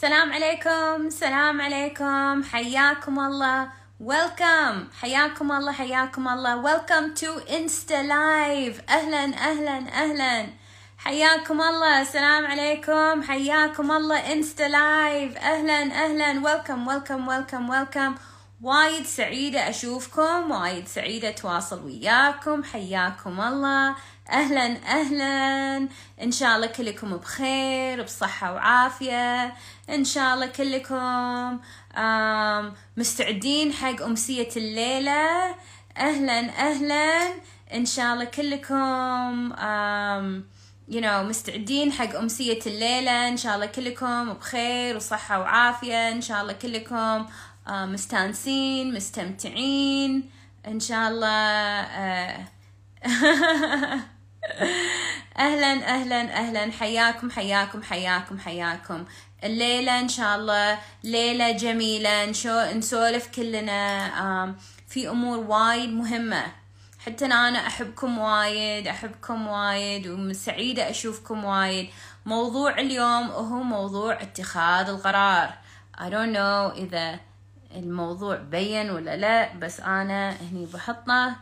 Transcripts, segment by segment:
سلام عليكم سلام عليكم. حياكم الله. Welcome. حياكم الله حياكم الله. Welcome to insta live. أهلا أهلا أهلا. حياكم الله. السلام عليكم. حياكم الله. insta live أهلا أهلا. Welcome welcome welcome welcome. وايد سعيدة أشوفكم. وايد سعيدة أتواصل وياكم. حياكم الله. أهلا أهلا. إن شاء الله كلكم بخير بصحة وعافية. إن شاء الله كلكم مستعدين حق أمسية الليلة. أهلا أهلا. إن شاء الله كلكم you know مستعدين حق أمسية الليلة. إن شاء الله كلكم بخير وصحة وعافية. إن شاء الله كلكم مستانسين مستمتعين. إن شاء الله أهلا أهلا أهلا. حياكم حياكم حياكم حياكم. الليلة إن شاء الله ليلة جميلة. نشو نسولف كلنا في أمور وايد مهمة. حتى أنا أحبكم وايد أحبكم وايد وسعيدة أشوفكم وايد. موضوع اليوم هو موضوع اتخاذ القرار. I don't know إذا الموضوع بين ولا لا بس أنا هني بحطه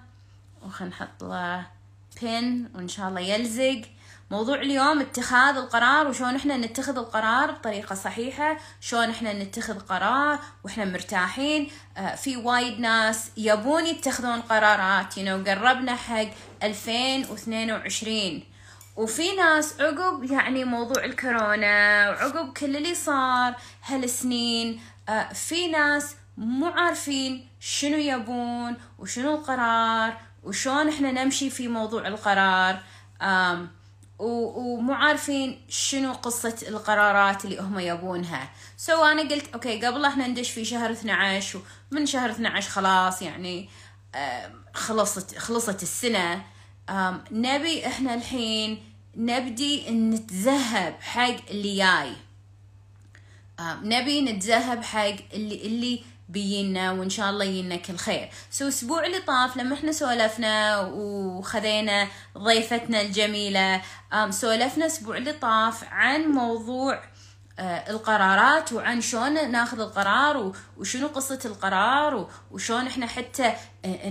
وخلنا نحط له بين وإن شاء الله يلزق. موضوع اليوم اتخاذ القرار وشون إحنا نتخذ القرار بطريقة صحيحة شلون إحنا نتخذ قرار وإحنا مرتاحين. آه في وايد ناس يبون يتخذون قرارات know, قربنا حق 2022 وفي ناس عقب يعني موضوع الكورونا وعقب كل اللي صار هالسنين آه في ناس مو عارفين شنو يبون وشنو القرار وشون إحنا نمشي في موضوع القرار ومو عارفين شنو قصة القرارات اللي هم يبونها. so أنا قلت okay قبل إحنا ندش في شهر 12 ومن شهر 12 خلاص يعني خلصت خلصت السنة نبي إحنا الحين نبدي نتأهب حق اللي جاي. نبي نتأهب حق اللي اللي بينا وإن شاء الله ينا كل خير. سو أسبوع اللي طاف لما إحنا سولفنا وخذينا ضيفتنا الجميلة سولفنا أسبوع اللي طاف عن موضوع القرارات وعن شلون ناخذ القرار وشنو قصة القرار وشلون إحنا حتى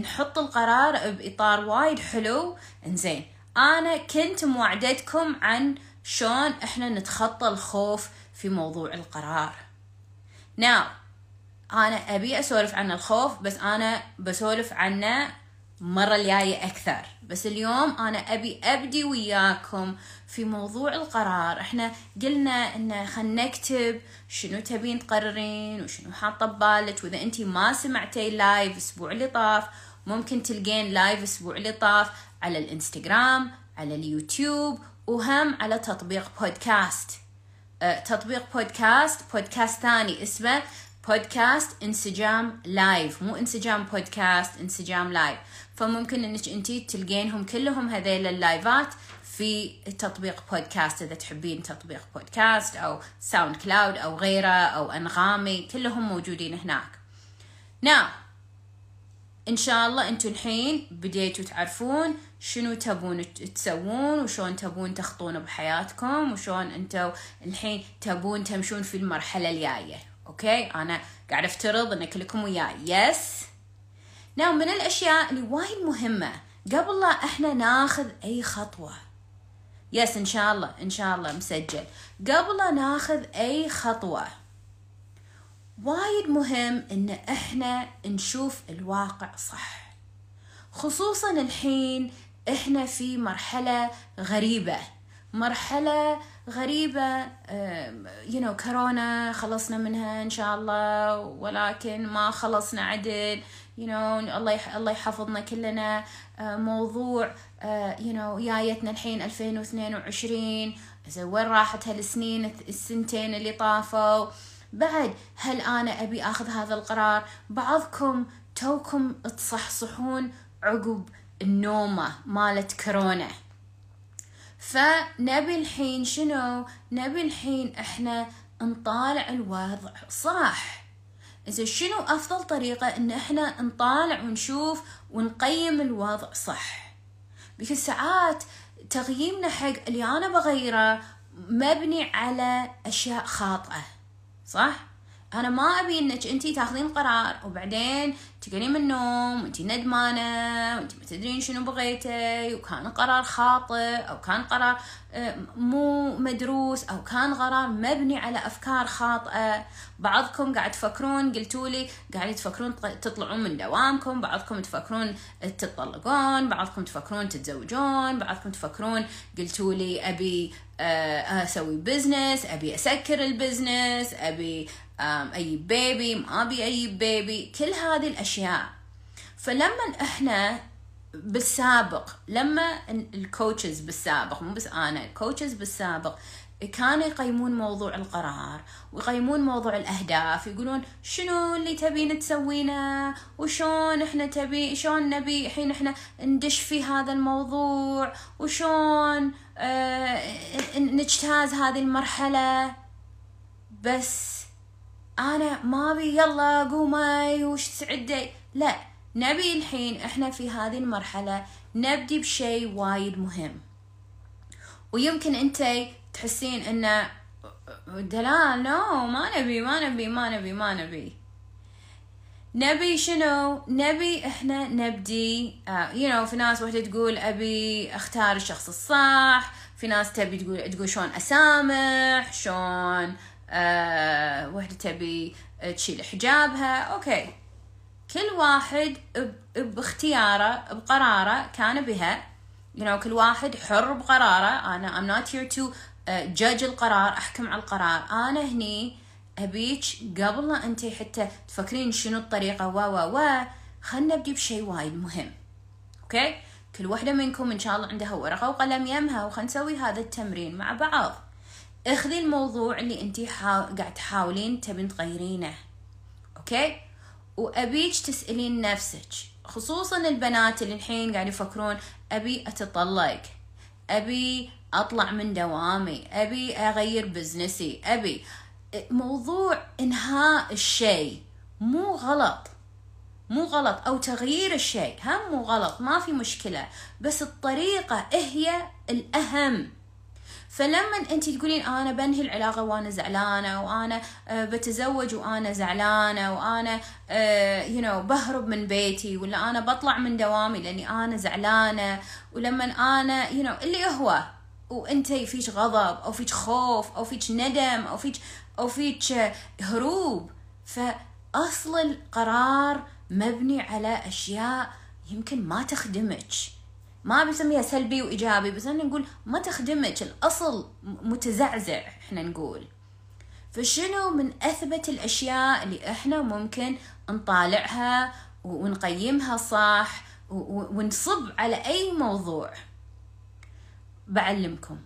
نحط القرار بإطار وايد حلو. إنزين أنا كنت موعدتكم عن شلون إحنا نتخطى الخوف في موضوع القرار. Now أنا أبي أسولف عن الخوف بس أنا بسولف عنه مرة الجاية أكثر. بس اليوم أنا أبي أبدي وياكم في موضوع القرار. إحنا قلنا إن خلنا نكتب شنو تبين تقررين وشنو حاطة ببالك. وإذا أنتي ما سمعتي live الأسبوع اللي طاف ممكن تلقين live الأسبوع اللي طاف على الإنستغرام على اليوتيوب وهم على تطبيق بودكاست أه تطبيق podcast podcast ثاني اسمه بودكاست انسجام live مو انسجام بودكاست انسجام live. فممكن إنك أنتي تلقينهم كلهم هذيل ال live ات في تطبيق بودكاست. إذا تحبين تطبيق بودكاست أو ساوند كلاود أو غيره أو أنغامي كلهم موجودين هناك. now إن شاء الله أنتم الحين بديتوا تعرفون شنو تبون تسوون وشون تبون تخطون بحياتكم وشون أنتم الحين تبون تمشون في المرحلة الجاية. okay أنا قاعد افترض ان كلكم وياي. yes now من الأشياء اللي وايد مهمة قبل لا إحنا ناخذ أي خطوة. yes إن شاء الله إن شاء الله مسجل. قبل لا ناخذ أي خطوة وايد مهم إن إحنا نشوف الواقع صح. خصوصا الحين إحنا في مرحلة غريبة. مرحلة غريبة you know كورونا خلصنا منها إن شاء الله ولكن ما خلصنا عدل you know الله الله يحفظنا كلنا. موضوع you know جايتنا الحين 2022 زين وين راحت هالسنين السنتين اللي طافوا؟ بعد هل أنا أبي آخذ هذا القرار؟ بعضكم توكم تصحصحون عقب النومة مالت كورونا. فنبي الحين شنو؟ نبي الحين إحنا نطالع الوضع صح. إذا شنو أفضل طريقة؟ إن إحنا نطالع ونشوف ونقيم الوضع صح. بكل ساعات تقييمنا حق اللي أنا بغيره مبني على أشياء خاطئة صح؟ أنا ما أبي إنك أنتي تاخذين قرار وبعدين تقولين من النوم وأنتي ندمانة وأنتي ما تدرين شنو بغيتي وكان قرار خاطئ أو كان قرار آه، مو مدروس أو كان قرار مبني على أفكار خاطئة. بعضكم قاعد تفكرون قلتوا لي قاعد تفكرون تطلعون من دوامكم بعضكم تفكرون تطلقون بعضكم تفكرون تتزوجون بعضكم تفكرون قلتوا لي أبي آه، أسوي business أبي أسكر ال business أبي أي baby ما أبي أي baby كل هذه الأشياء. فلما إحنا بالسابق لما ال coaches بالسابق مو بس أنا ال coaches بالسابق كانوا يقيمون موضوع القرار ويقيمون موضوع الأهداف يقولون شنو اللي تبين تسوينه وشون إحنا تبي شلون نبي الحين إحنا ندش في هذا الموضوع وشون آه نجتاز هذه المرحلة. بس أنا ما أبي يلا قومي وش تسعدي لا نبي الحين إحنا في هذه المرحلة نبدي بشيء وايد مهم. ويمكن أنت تحسين انه دلال نو ما نبي ما نبي ما نبي ما نبي. نبي شنو؟ نبي إحنا نبدي آه you know في ناس وحدة تقول أبي أختار الشخص الصح في ناس تبي تقول تقول شلون أسامح شلون آه وحده تبي تشيل حجابها. أوكي. كل واحد باختياره بقراره كان بها. You know كل واحد حر بقراره. أنا I'm not here to جاج القرار أحكم على القرار. أنا هني أبيك قبل لا انت حتى تفكرين شنو الطريقة. و و و. خلنا نبدي بشيء وايد مهم. okay؟ كل وحدة منكم إن شاء الله عندها ورقة وقلم يمها وخلنا نسوي هذا التمرين مع بعض. اخذي الموضوع اللي انت حا... قاعد تحاولين تبين تغيرينه okay؟ وأبيك تسألين نفسك خصوصا البنات اللي الحين قاعد يفكرون أبي أتطلق أبي أطلع من دوامي أبي أغير business ي أبي موضوع إنهاء الشيء مو غلط مو غلط أو تغيير الشيء هم مو غلط ما في مشكلة بس الطريقة هي الأهم. فلما انت تقولين أنا بنهي العلاقة وأنا زعلانة وأنا آه، بتزوج وأنا زعلانة وأنا you آه، know بهرب من بيتي ولا أنا بطلع من دوامي لاني أنا زعلانة ولما أنا you know اللي هو وانت فيك غضب أو فيك خوف أو فيك ندم أو فيك أو فيك هروب. فأصل القرار مبني على أشياء يمكن ما تخدمك. ما بسميها سلبي وإيجابي بس أنا نقول ما تخدمك الأصل متزعزع إحنا نقول. فشنو من أثبت الأشياء اللي إحنا ممكن نطالعها ونقيمها صح ونصب على أي موضوع؟ بعلمكم.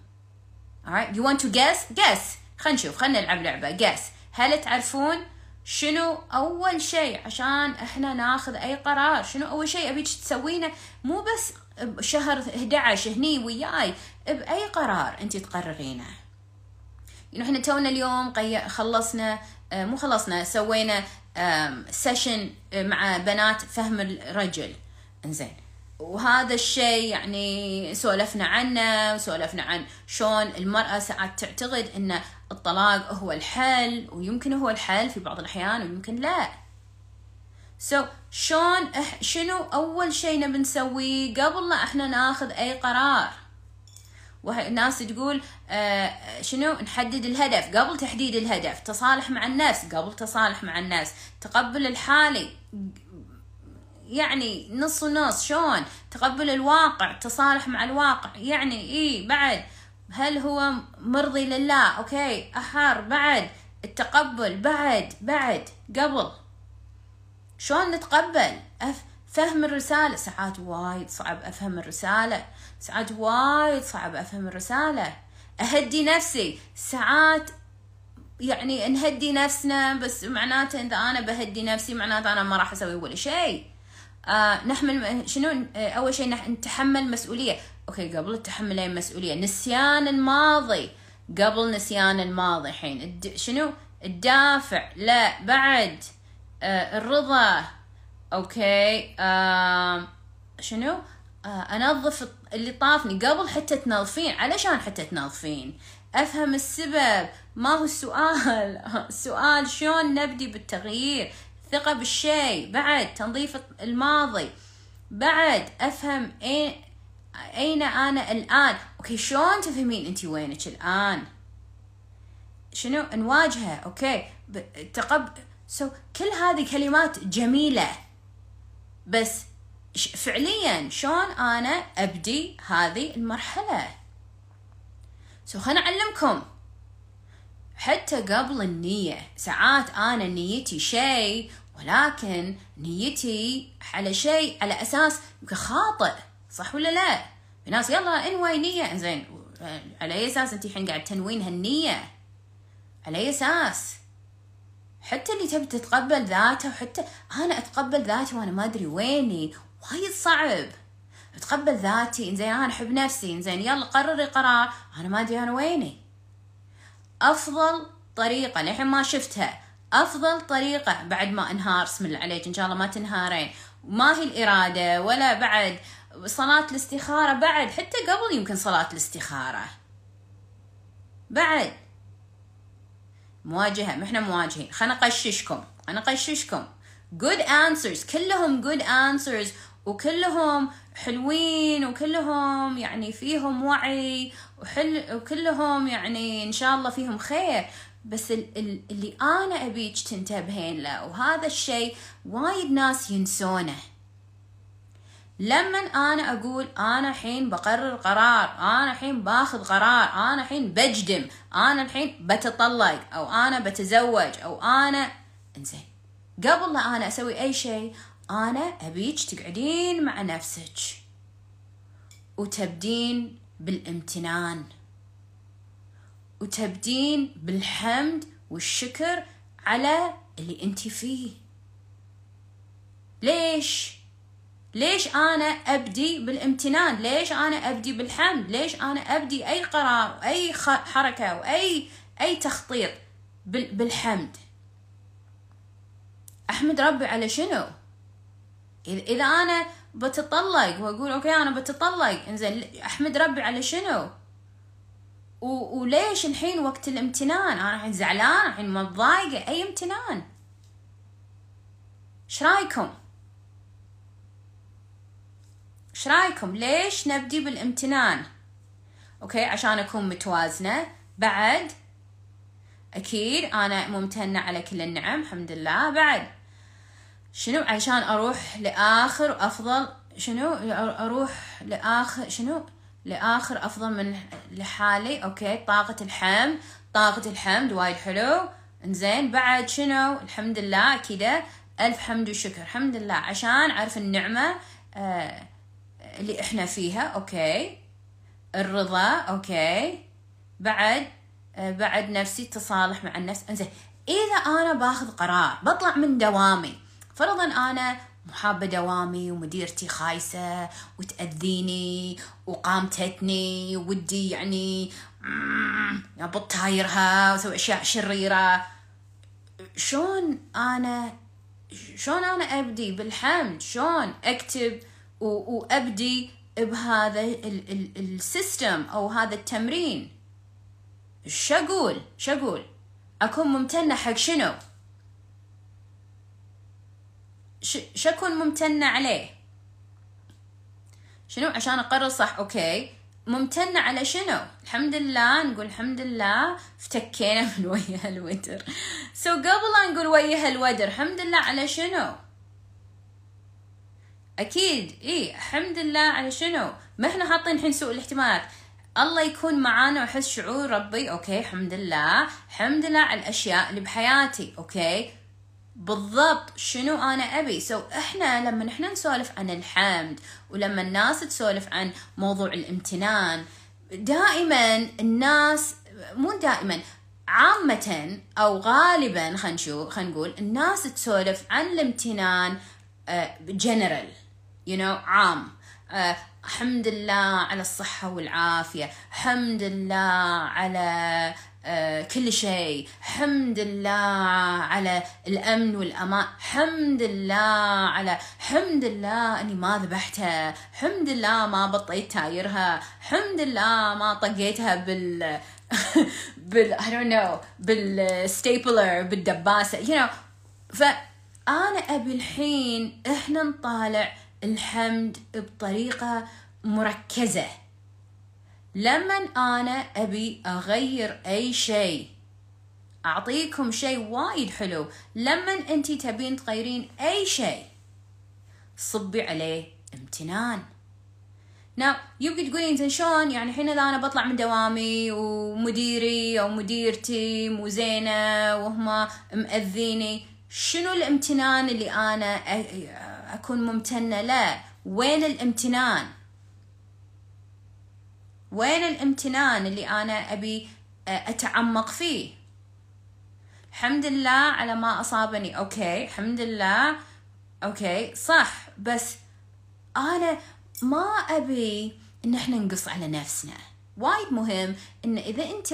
Alright? You want to guess? Guess. خلينا نشوف. خلينا نلعب لعبة. Guess. هل تعرفون شنو أول شيء عشان إحنا ناخذ أي قرار؟ شنو أول شيء أبيك تسوينه؟ مو بس بشهر 11 هني وياي بأي قرار أنت تقررينه؟ يعني إحنا تونا اليوم خلصنا آه، مو خلصنا سوينا session مع بنات فهم الرجل. انزين. وهذا الشيء يعني سولفنا عنه وسولفنا عن شلون المرأة ساعات تعتقد إن الطلاق هو الحل ويمكن هو الحل في بعض الأحيان ويمكن لا. so, شلون شنو أول شيء نبي نسويه قبل لا إحنا ناخذ أي قرار؟ ناس تقول آه شنو؟ نحدد الهدف. قبل تحديد الهدف تصالح مع النفس. قبل تصالح مع النفس. تقبل الحالي. يعني نص ونص. شلون تقبل الواقع. تصالح مع الواقع. يعني إيه بعد. هل هو مرضي لله؟ okay. احر بعد. التقبل. بعد. بعد. قبل. شلون نتقبل؟ أف فهم الرسالة. ساعات وايد صعب أفهم الرسالة. ساعات وايد صعب أفهم الرسالة. أهدي نفسي. ساعات يعني نهدي نفسنا بس معناته إذا أنا بهدي نفسي معناته أنا ما راح أسوي ولا شيء. آه نحمل شنو؟ آه أول شيء نتحمل مسؤولية. okay قبل التحمل اي مسؤولية. نسيان الماضي. قبل نسيان الماضي الحين الد... شنو؟ الدافع. لا بعد. الرضا. okay آه شنو؟ آه أنظف اللي طافني قبل حتى تنظفين. علشان حتى تنظفين. أفهم السبب. ما هو السؤال؟ السؤال شلون نبدي بالتغيير؟ ثقة بالشيء. بعد تنظيف الماضي. بعد أفهم أين أين أنا الآن؟ okay شلون تفهمين انت وينك الآن؟ شنو؟ نواجهه. okay تقب so, كل هذه كلمات جميلة بس فعليا شلون أنا أبدي هذه المرحلة so, خلنا أعلمكم حتى قبل النية ساعات أنا نيتي شيء ولكن نيتي على شيء على أساس يمكن خاطئ صح ولا لا؟ في ناس يلا انوي نية زين على أي أساس انت الحين قاعد تنوين هالنية؟ على أي أساس؟ حتى اللي تبي تتقبل ذاته وحتى أنا أتقبل ذاتي وأنا ما أدري ويني. وايد صعب. أتقبل ذاتي انزين أنا أحب نفسي انزين يلا قرري قرار أنا ما أدري أنا ويني. أفضل طريقة للحين ما شفتها. أفضل طريقة بعد ما أنهار اسم الله عليك إن شاء الله ما تنهارين. ما هي الإرادة ولا بعد صلاة الاستخارة بعد حتى قبل يمكن صلاة الاستخارة. بعد. مواجهة ما إحنا مواجهين. خلنا نقششكم. أنا اقششكم good answers. كلهم good answers. وكلهم حلوين وكلهم يعني فيهم وعي وحل وكلهم يعني إن شاء الله فيهم خير. بس اللي أنا أبيك تنتبهين له وهذا الشيء وايد ناس ينسونه. لما أنا أقول أنا الحين بقرر قرار أنا الحين باخذ قرار أنا الحين بجدم أنا الحين بتطلق أو أنا بتزوج أو أنا إنزين. قبل لا أنا أسوي أي شيء أنا أبيك تقعدين مع نفسك وتبدين بالامتنان وتبدين بالحمد والشكر على اللي أنت فيه. ليش؟ ليش أنا أبدي بالامتنان؟ ليش أنا أبدي بالحمد؟ ليش أنا أبدي أي قرار أي حركة واي أي تخطيط بالحمد؟ أحمد ربي على شنو؟ إذا أنا بتطلق وأقول أوكي أنا بتطلق إنزين أحمد ربي على شنو. وليش الحين وقت الامتنان؟ أنا الحين زعلان الحين متضايقة أي امتنان؟ إيش رأيكم؟ إيش رايكم؟ ليش نبدي بالامتنان؟ okay عشان اكون متوازنة. بعد أكيد أنا ممتنة على كل النعم الحمد لله. بعد شنو؟ عشان أروح لآخر أفضل شنو؟ أروح لآخر شنو؟ لآخر أفضل من لحالي. okay طاقة الحمد طاقة الحمد وايد حلو. انزين بعد شنو؟ الحمد لله كذا ألف حمد وشكر الحمد لله. عشان أعرف النعمة آه اللي إحنا فيها okay. الرضا okay. بعد آه بعد نفسي تصالح مع النفس. إنزين إذا أنا باخذ قرار بطلع من دوامي. فرضا أنا محابة دوامي ومديرتي خايسة وتأذيني وقامتتني ودي يعني أبط تايرها وأسوي أشياء شريرة. شلون أنا شلون أنا أبدي؟ بالحمد. شلون أكتب؟ وأبدي بهذا ال system أو هذا التمرين. شو أقول؟ أكون ممتنة حق شنو؟ شو أكون ممتنة عليه؟ شنو؟ عشان أقرر صح okay. ممتنة على شنو؟ الحمد لله نقول الحمد لله. افتكينا من ويا الودر. so, قبل نقول ويا الودر الحمد لله على شنو؟ أكيد. اي الحمد لله على شنو؟ ما إحنا حاطين الحين أسوأ الاحتمالات الله يكون معانا واحس شعور ربي. okay الحمد لله. الحمد لله على الأشياء اللي بحياتي. okay؟ بالضبط. شنو أنا أبي؟ so, إحنا لما إحنا نسولف عن الحمد ولما الناس تسولف عن موضوع الامتنان دائما الناس مو دائما عامة أو غالبا خلينا نقول الناس تسولف عن الامتنان جنرال you know عام. uh, الحمد لله على الصحة والعافية. الحمد لله على uh, كل شيء. الحمد لله على الأمن والأمان. الحمد لله على الحمد لله أني ما ذبحتها. الحمد لله ما بطيت تايرها. الحمد لله ما طقيتها بال بال I don't know بالستيبلر بالدباسة you know. فأنا أبي الحين إحنا نطالع الحمد بطريقة مركزة. لما أنا أبي أغير أي شيء. أعطيكم شيء وايد حلو. لما أنت تبين تغيرين أي شيء. صبي عليه امتنان. ناو يبقى تقولين زين شلون؟ يعني الحين إذا أنا بطلع من دوامي ومديري أو مديرتي مو زينة وهم مأذيني شنو الامتنان اللي أنا أكون ممتنة له؟ وين الامتنان؟ وين الامتنان اللي أنا أبي أتعمق فيه؟ الحمد لله على ما أصابني. أوكي الحمد لله. أوكي صح. بس أنا ما أبي إن إحنا نقص على نفسنا. وايد مهم إن إذا أنت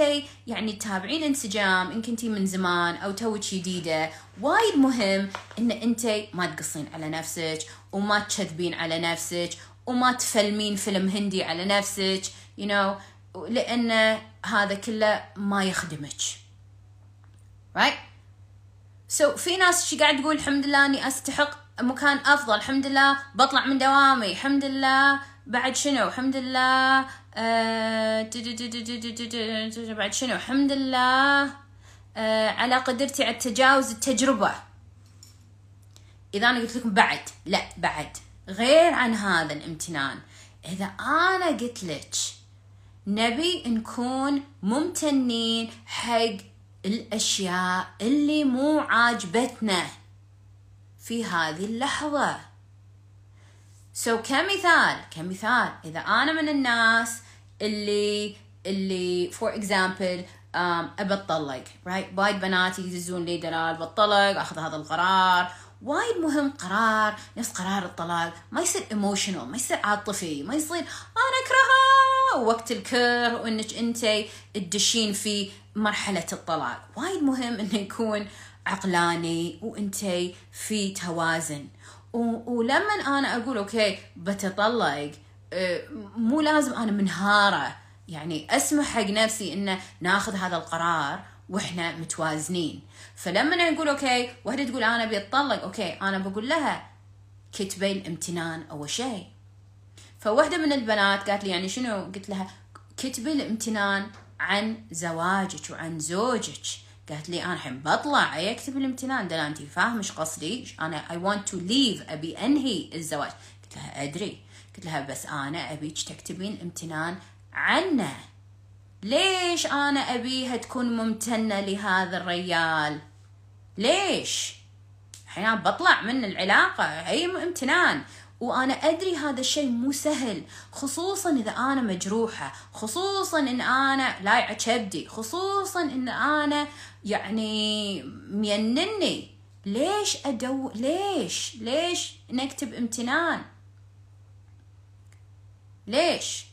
يعني تتابعين إنسجام إن كنتي من زمان أو توك جديده وايد مهم إن أنت ما تقصين على نفسك وما تكذبين على نفسك وما تفلمين فيلم هندي على نفسك you know لأن هذا كله ما يخدمك. Right so في ناس شي قاعد تقول الحمد لله إني أستحق مكان أفضل الحمد لله بطلع من دوامي الحمد لله بعد شنو؟ الحمد لله بعد شنو؟ الحمد لله. آه على قدرتي على تجاوز التجربة. إذا أنا قلت لكم بعد. لا بعد. غير عن هذا الامتنان. إذا أنا قلت لك نبي نكون ممتنين حق الأشياء اللي مو عاجبتنا في هذه اللحظة. so, كمثال كمثال. إذا أنا من الناس اللي اللي for example ابى اتطلق right وايد بنات يدزون لي دلال بطلق أخذ هذا القرار. وايد مهم قرار نفس قرار الطلاق. ما يصير emotional ما يصير عاطفي ما يصير أنا أكرهها وقت الكره وإنك أنت تدشين في مرحلة الطلاق. وايد مهم إنه يكون عقلاني وأنت في توازن. ولما أنا أقول okay بتطلق مو لازم أنا منهارة. يعني أسمح حق نفسي إنه ناخذ هذا القرار وإحنا متوازنين. فلما نقول okay وحده تقول أنا أبي أتطلق okay أنا بقول لها كتبي الامتنان أول شيء. فواحدة من البنات قالت لي يعني شنو؟ قلت لها كتبي الامتنان عن زواجك وعن زوجك. قالت لي أنا الحين بطلق أكتب الامتنان؟ ده انت فاهم إيش قصدي؟ أنا I want to leave أبي أنهي الزواج. قلت لها أدري. قلت لها بس أنا ابيك تكتبين امتنان عنه. ليش أنا أبيها تكون ممتنة لهذا الريال؟ ليش؟ الحين بطلع من العلاقة هي امتنان. وأنا أدري هذا الشيء مو سهل خصوصا إذا أنا مجروحة خصوصا إن أنا لايعة كبدي خصوصا إن أنا يعني مينني. ليش ادو ليش؟ ليش نكتب امتنان؟ ليش؟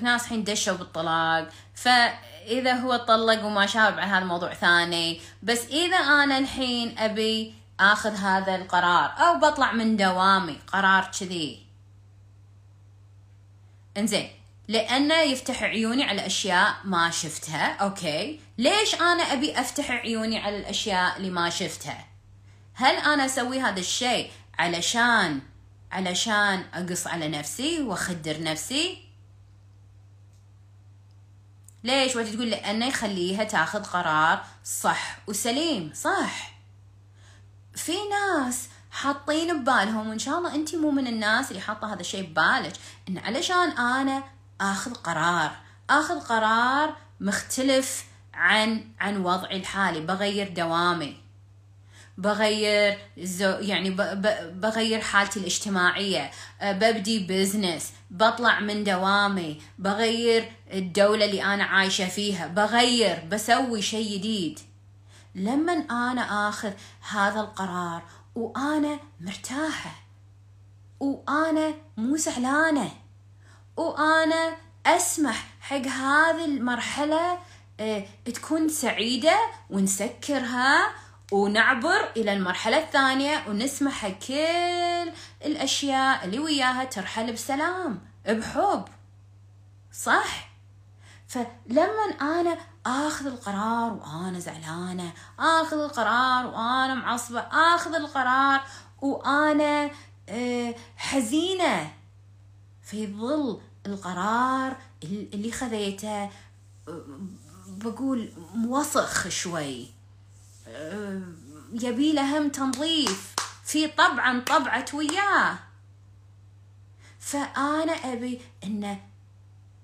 ناس الحين دشوا بالطلاق. فإذا هو طلق وما شاب على هذا الموضوع ثاني بس إذا أنا الحين أبي آخذ هذا القرار أو بطلع من دوامي قرار كذي. إنزين لأنه يفتح عيوني على أشياء ما شفتها أوكي. ليش أنا أبي أفتح عيوني على الأشياء اللي ما شفتها؟ هل أنا أسوي هذا الشيء علشان علشان أقص على نفسي وأخدر نفسي؟ ليش؟ وانت تقول؟ لأنه يخليها تاخذ قرار صح وسليم صح. في ناس حاطين ببالهم وإن شاء الله انت مو من الناس اللي حاطة هذا الشيء ببالك إن علشان أنا آخذ قرار آخذ قرار مختلف عن عن وضعي الحالي بغير دوامي. بغير يعني بغير حالتي الاجتماعية. أه، ببدي بزنس بطلع من دوامي بغير الدولة اللي أنا عايشة فيها بغير بسوي شيء جديد. لما أنا آخذ هذا القرار وأنا مرتاحة؟ وأنا مو زعلانة؟ وأنا أسمح حق هذه المرحلة أه، تكون سعيدة ونسكرها ونعبر إلى المرحلة الثانية ونسمح كل الأشياء اللي وياها ترحل بسلام بحب. صح؟ فلما أنا آخذ القرار وأنا زعلانة آخذ القرار وأنا معصبة آخذ القرار وأنا آه، حزينة في ظل القرار اللي خذيته آه، بقول موسخ شوي. يبي له هم تنظيف في طبعا طبعت وياه فأنا أبي إنه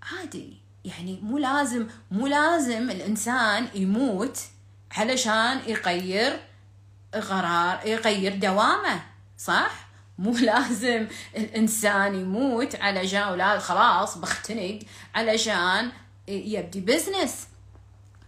عادي يعني مو لازم مو لازم الإنسان يموت علشان يغير قرار يغير دوامه صح؟ مو لازم الإنسان يموت علشان ولا خلاص بختنق علشان يبدي بزنس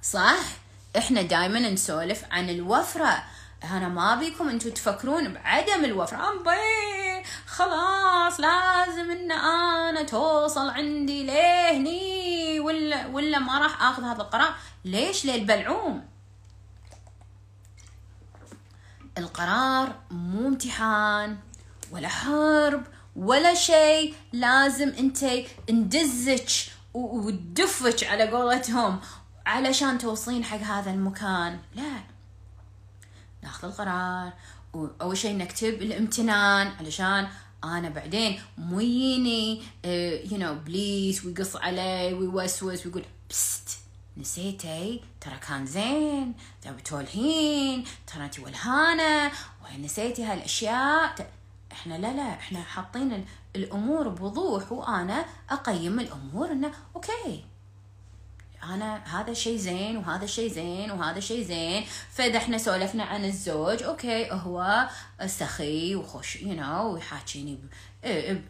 صح؟ إحنا دائما نسولف عن الوفرة. أنا ما بيكم أنتم تفكرون بعدم الوفرة. أمبي خلاص لازم إن أنا توصل عندي لهني ولا ولا ما راح آخذ هذا القرار. ليش للبلعوم القرار مو امتحان ولا حرب ولا شيء. لازم أنت ندزك وتدفك على قولتهم. علشان توصلين حق هذا المكان. لا. ناخذ القرار. واول شيء نكتب الامتنان علشان أنا بعدين مو يجيني you know إبليس ويقص علي ويوسوس ويقول بس نسيتي؟ ترى كان زين. ترى الحين ترى انت ولهانة. ونسيتي هالأشياء؟ إحنا لا لا إحنا حاطين الأمور بوضوح وأنا أقيم الأمور إنه okay. أنا هذا شيء زين وهذا شيء زين وهذا شيء زين. فإذا إحنا سولفنا عن الزوج okay هو سخي وخوش you know ويحاكيني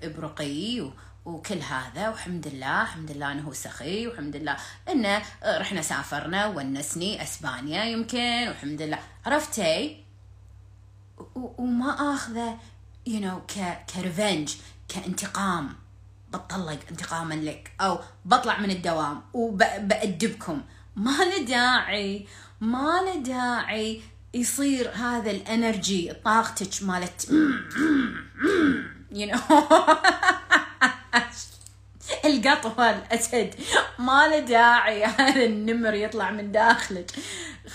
برقي وكل هذا والحمد لله الحمد لله إنه سخي والحمد لله إنه رحنا سافرنا ونسني أسبانيا يمكن والحمد لله. عرفتي؟ وما آخذه you know, revenge كانتقام. بطلق انتقاما لك أو بطلع من الدوام وبأدبكم ما له داعي ما له داعي يصير هذا ال energy طاقتك مالت you know القط الاسد ما له داعي هذا النمر يطلع من داخلك.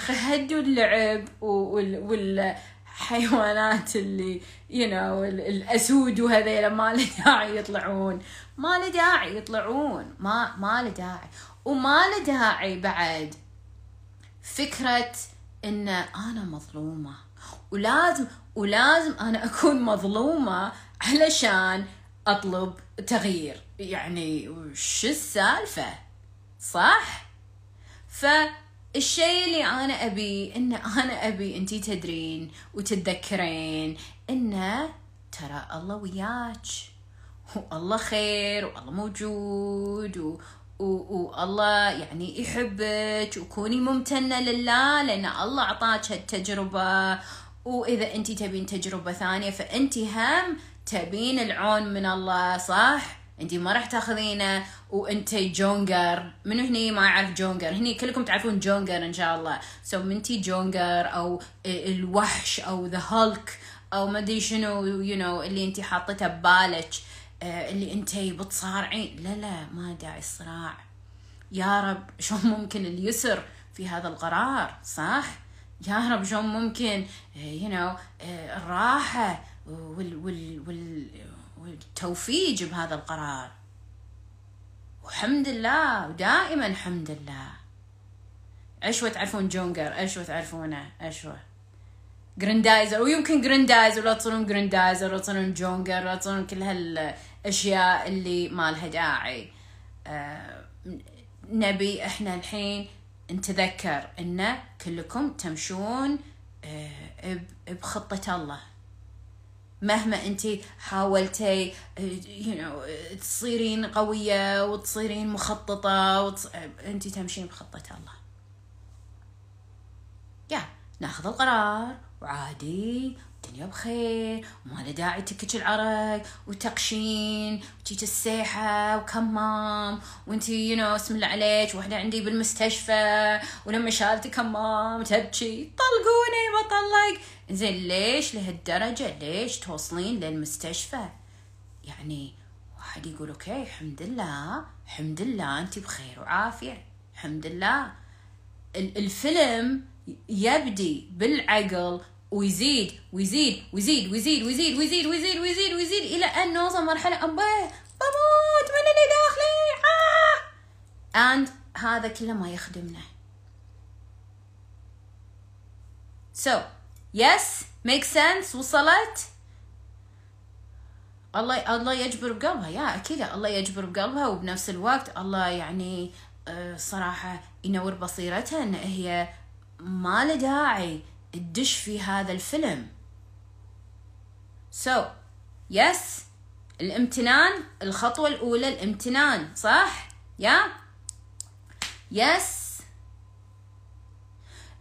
هدوا اللعب وال, وال حيوانات اللي يو you know, الأسود وهذيلا ما له داعي يطلعون. ما له داعي يطلعون. ما ما له داعي. وما له داعي بعد فكرة إن أنا مظلومة. ولازم ولازم أنا أكون مظلومة علشان أطلب تغيير. يعني وش السالفة؟ صح؟ فالشيء اللي أنا أبي إن أنا أبي انتي تدرين وتتذكرين انه ترى الله وياك والله خير والله موجود و... والله يعني يحبك وكوني ممتنة لله لأن الله أعطاك هالتجربة وإذا أنت تبين تجربة ثانية فأنت هم تبين العون من الله صح؟ انت ما راح تاخذينه وانت جونجر. منو هني؟ ما يعرف جونجر. هني كلكم تعرفون جونجر إن شاء الله. so منتي جونجر أو الوحش أو The Hulk أو ما أدري شنو you know اللي انت حاطته ببالك آه، اللي انتي بتصارعين. لا لا ما داعي الصراع. يا رب شلون ممكن اليسر في هذا القرار صح؟ يا رب شلون ممكن you آه، know آه، الراحة وال وال وال والتوفيق بهذا القرار. والحمد لله ودائما الحمد لله. عشوة تعرفون جونجر عشوة تعرفونه عشوة. جريندايزر ويمكن جريندايزر ولا تصيرون جريندايزر ولا تصيرون جونجر ولا تصيرون كل هال اشياء اللي ما لها داعي. آه نبي إحنا الحين نتذكر ان كلكم تمشون آه بخطة الله. مهما انت حاولتي you know, تصيرين قوية وتصيرين مخططة وتص... انت تمشين بخطة الله. يا ناخذ القرار وعادي الدنيا بخير وما له داعي تكج العرق وتقشين وتيجي السيحة وكمام وانتي you know اسم الله عليك واحدة عندي بالمستشفى ولما شالت كمام تبكي طلقوني بطلق. زين ليش لهالدرجة؟ ليش توصلين للمستشفى؟ يعني واحد يقول okay الحمد لله الحمد لله أنت بخير وعافية الحمد لله. الفيلم يبدي بالعقل ويزيد ويزيد ويزيد ويزيد ويزيد ويزيد ويزيد ويزيد ويزيد إلى أن نوصل مرحلة أبيه بموت من اللي داخلي؟ آه! And هذا كله ما يخدمنا. So yes make sense وصلت. الله الله يجبر بقلبها. يا أكيد الله يجبر بقلبها وبنفس الوقت الله يعني آه، صراحة ينور بصيرتها إن هي ما له داعي تدش في هذا الفيلم. So yes الامتنان الخطوة الأولى الامتنان صح؟ يا. يس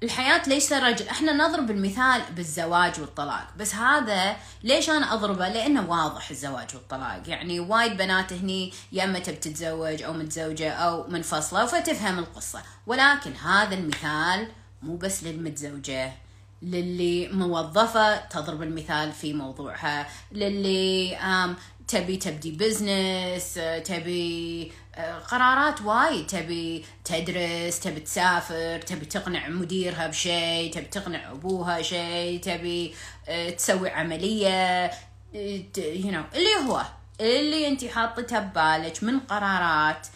الحياة ليش رجل إحنا نضرب المثال بالزواج والطلاق. بس هذا ليش أنا أضربه؟ لأنه واضح الزواج والطلاق. يعني وايد بنات هني يا أما تبي تتزوج أو متزوجة أو منفصلة فتفهم القصة. ولكن هذا المثال مو بس للمتزوجة للي موظفة تضرب المثال في موضوعها للي تبي تبدي بزنس تبي آه، قرارات وايد. تبي تدرس تبي تسافر تبي تقنع مديرها بشيء تبي تقنع أبوها شيء تبي آه، تسوي عملية you know اللي هو اللي انت حاطتها ببالك من قرارات.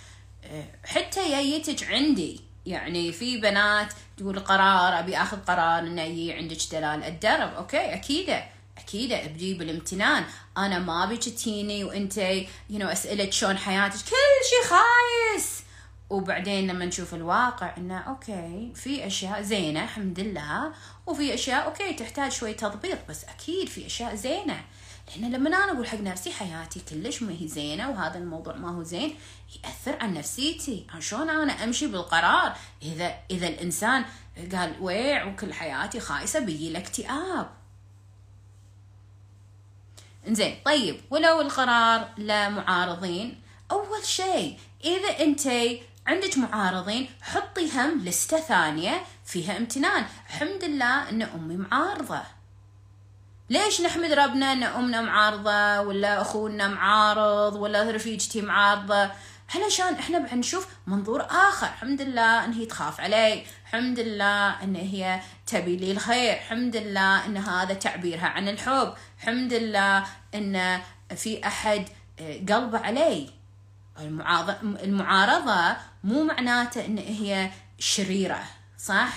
آه، حتى جايتك عندي يعني في بنات تقول قرار أبي آخذ قرار إنه يجي عندك دلال الدرب. okay أكيد ابدي بالامتنان أنا ما ابيك تجيني وانت you know اسالك شلون حياتك كل شيء خايس وبعدين لما نشوف الواقع انه okay في اشياء زينه الحمد لله وفي اشياء okay تحتاج شوي تضبيط بس أكيد في اشياء زينه لأن لما أنا أقول حق نفسي حياتي كلش ما هي زينه وهذا الموضوع ما هو زين ياثر على نفسيتي شلون أنا امشي بالقرار اذا اذا الانسان قال ويع وكل حياتي خايسه بيجي له إنزين طيب ولو القرار لمعارضين أول شيء إذا أنت عندك معارضين حطي هم لستة ثانية فيها امتنان. الحمد لله إن أمي معارضة. ليش نحمد ربنا إن أمنا معارضة ولا أخونا معارض ولا رفيجتي معارضة؟ علشان إحنا بعد نشوف منظور آخر. الحمد لله إن هي تخاف علي. الحمد لله إن هي تبي لي الخير. الحمد لله إن هذا تعبيرها عن الحب. الحمد لله إن في أحد آه، قلبه علي. المعارضة مو معناته إن هي شريرة صح؟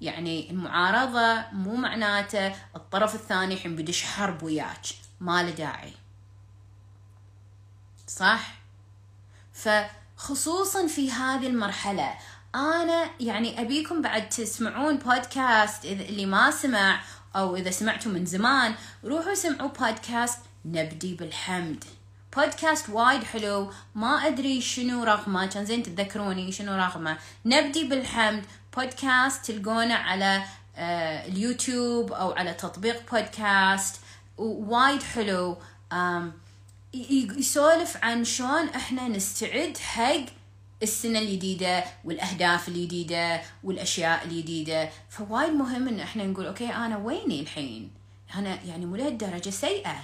يعني المعارضة مو معناته الطرف الثاني حين بدش حرب وياك. ما له داعي. صح؟ فخصوصا في هذه المرحلة أنا يعني أبيكم بعد تسمعون بودكاست اللي ما سمع أو إذا سمعتوا من زمان روحوا سمعوا بودكاست نبدي بالحمد. بودكاست وايد حلو ما أدري شنو رقمه كان زين تتذكروني شنو رقمه نبدي بالحمد بودكاست تلقونه على آه، اليوتيوب أو على تطبيق بودكاست وايد حلو. يسولف عن شلون إحنا نستعد حق السنة الجديدة والأهداف الجديدة والأشياء الجديدة. فوايد مهم إن إحنا نقول okay أنا ويني الحين؟ أنا يعني مو لهالدرجة سيئة.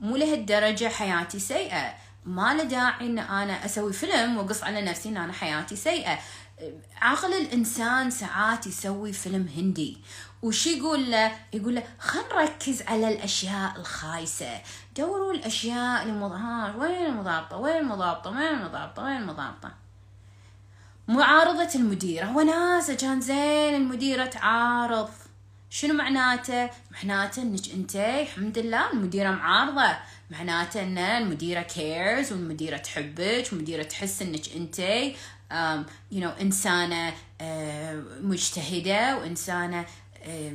مو لهالدرجة حياتي سيئة. ما له داعي إن أنا أسوي فيلم وأقص على نفسي إن أنا حياتي سيئة. عقل الإنسان ساعات يسوي فيلم هندي وش يقول له؟ يقول له خل نركز على الأشياء الخايسة. دوروا الأشياء المض... وين المضابطة وين المضابطة وين المضابطة وين المضابطة؟ معارضة المديرة وناسة كان زين المديرة تعارض. شنو معناته؟ معناته إنك أنت الحمد لله المديرة معارضة. معناته إن المديرة كيرز والمديرة تحبك والمديرة تحس إنك أنت you know انسانة uh, مجتهدة وانسانة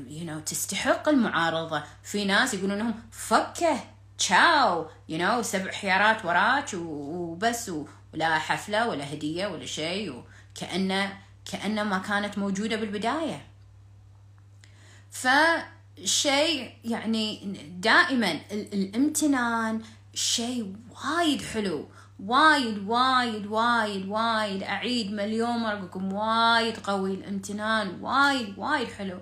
you know تستحق المعارضة. في ناس يقولون لهم فكه تشاو يو نو سبع خيارات وراك وبس ولا حفلة ولا هدية ولا شيء وكأنه كأنه ما كانت موجودة بالبداية. ف شيء يعني دائما ال- الامتنان شيء وايد حلو. وايد وايد وايد وايد. أعيد مليون مره أقول لكم وايد قوي الامتنان. وايد وايد حلو.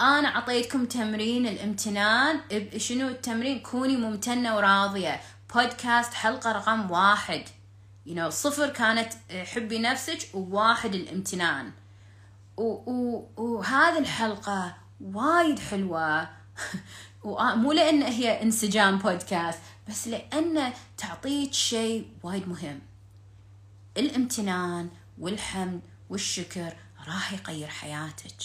أنا أعطيتكم تمرين الامتنان. شنو التمرين؟ كوني ممتنة وراضية. بودكاست حلقة رقم واحد. You know صفر كانت حبي نفسك وواحد الامتنان. وهذه الحلقة وايد حلوة. ومو لأن هي انسجام بودكاست. بس لأن تعطيك شيء وايد مهم. الامتنان والحمد والشكر راح يغير حياتك.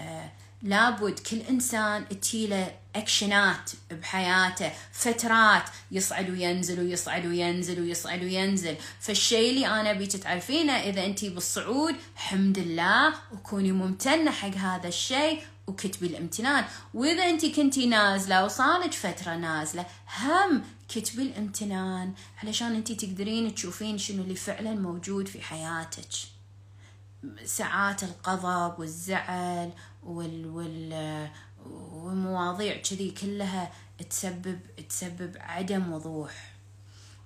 آه لابد كل إنسان تجيله أكشنات بحياته فترات يصعد وينزل ويصعد وينزل ويصعد وينزل. فالشيء اللي أنا بيك تعرفينه إذا انت بالصعود حمد الله وكوني ممتنة حق هذا الشيء وكتبي الامتنان. وإذا انت كنتي نازلة وصارت فترة نازلة هم كتبي الامتنان علشان انت تقدرين تشوفين شنو اللي فعلا موجود في حياتك. ساعات الغضب والزعل وال وال والمواضيع كذي كلها تسبب تسبب عدم وضوح.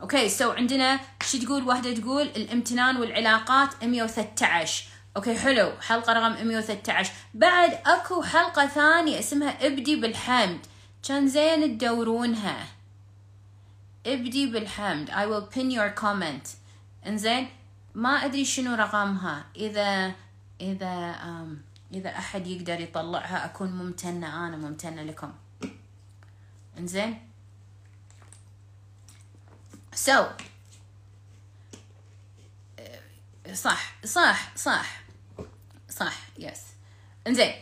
okay so عندنا شو تقول؟ واحدة تقول الامتنان والعلاقات 113 okay حلو. حلقة رقم 113 بعد أكو حلقة ثانية اسمها ابدي بالحمد. كان زين تدورونها. ابدي بالحمد. I will pin your comment. إنزين ما أدري شنو رقمها. إذا إذا إذا أحد يقدر يطلعها أكون ممتنة. أنا ممتنة لكم. إنزين. so. صح صح صح. صح. yes انزين.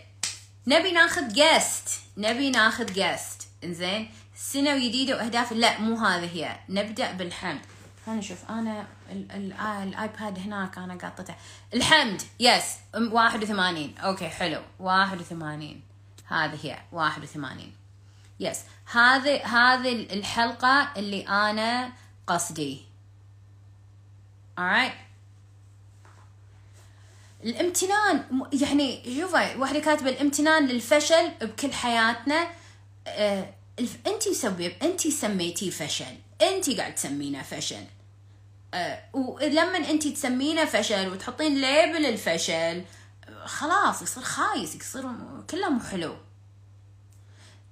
نبي ناخذ guest نبي ناخذ guest انزين. سنة جديدة وأهداف. لا مو هذه هي. نبدأ بالحمد. خلينا نشوف. أنا ال ال ال iPad هناك أنا قاطته الحمد. yes 81 okay حلو. 81 هذه هي. 81 yes هذه هذه الحلقة اللي أنا قصدي. Alright الامتنان يعني شوفي واحدة كاتبة الامتنان للفشل بكل حياتنا. آه انت سبب انت سميتيه فشل انت قاعد تسمينه فشل. أه ولما انت تسمينه فشل وتحطين ليبل الفشل خلاص يصير خايس يصير كله مو حلو.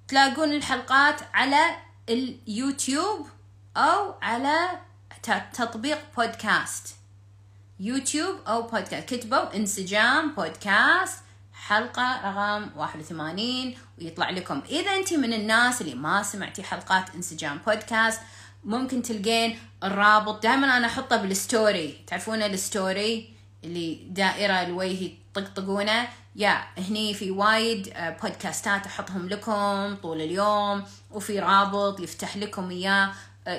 تلاقون الحلقات على اليوتيوب أو على تطبيق بودكاست. يوتيوب أو بودكاست. كتبوا انسجام بودكاست حلقة رقم 81 ويطلع لكم. إذا أنت من الناس اللي ما سمعتي حلقات انسجام بودكاست ممكن تلقين الرابط. دائما أنا أحطه بال story. تعرفون ال story اللي دائرة الوجه يطقطقونه؟ يا هني في وايد بودكاستات أحطهم لكم طول اليوم وفي رابط يفتح لكم إياه.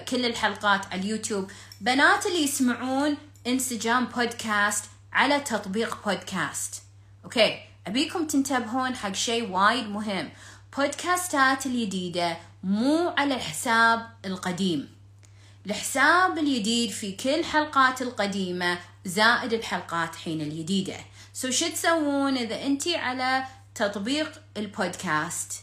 كل الحلقات على اليوتيوب. بنات اللي يسمعون انسجام بودكاست على تطبيق بودكاست okay أبيكم تنتبهون حق شيء وايد مهم. بودكاستات الجديدة مو على الحساب القديم. الحساب الجديد في كل حلقات القديمة زائد الحلقات حين الجديدة so شو تسوون إذا أنتي على تطبيق البودكاست؟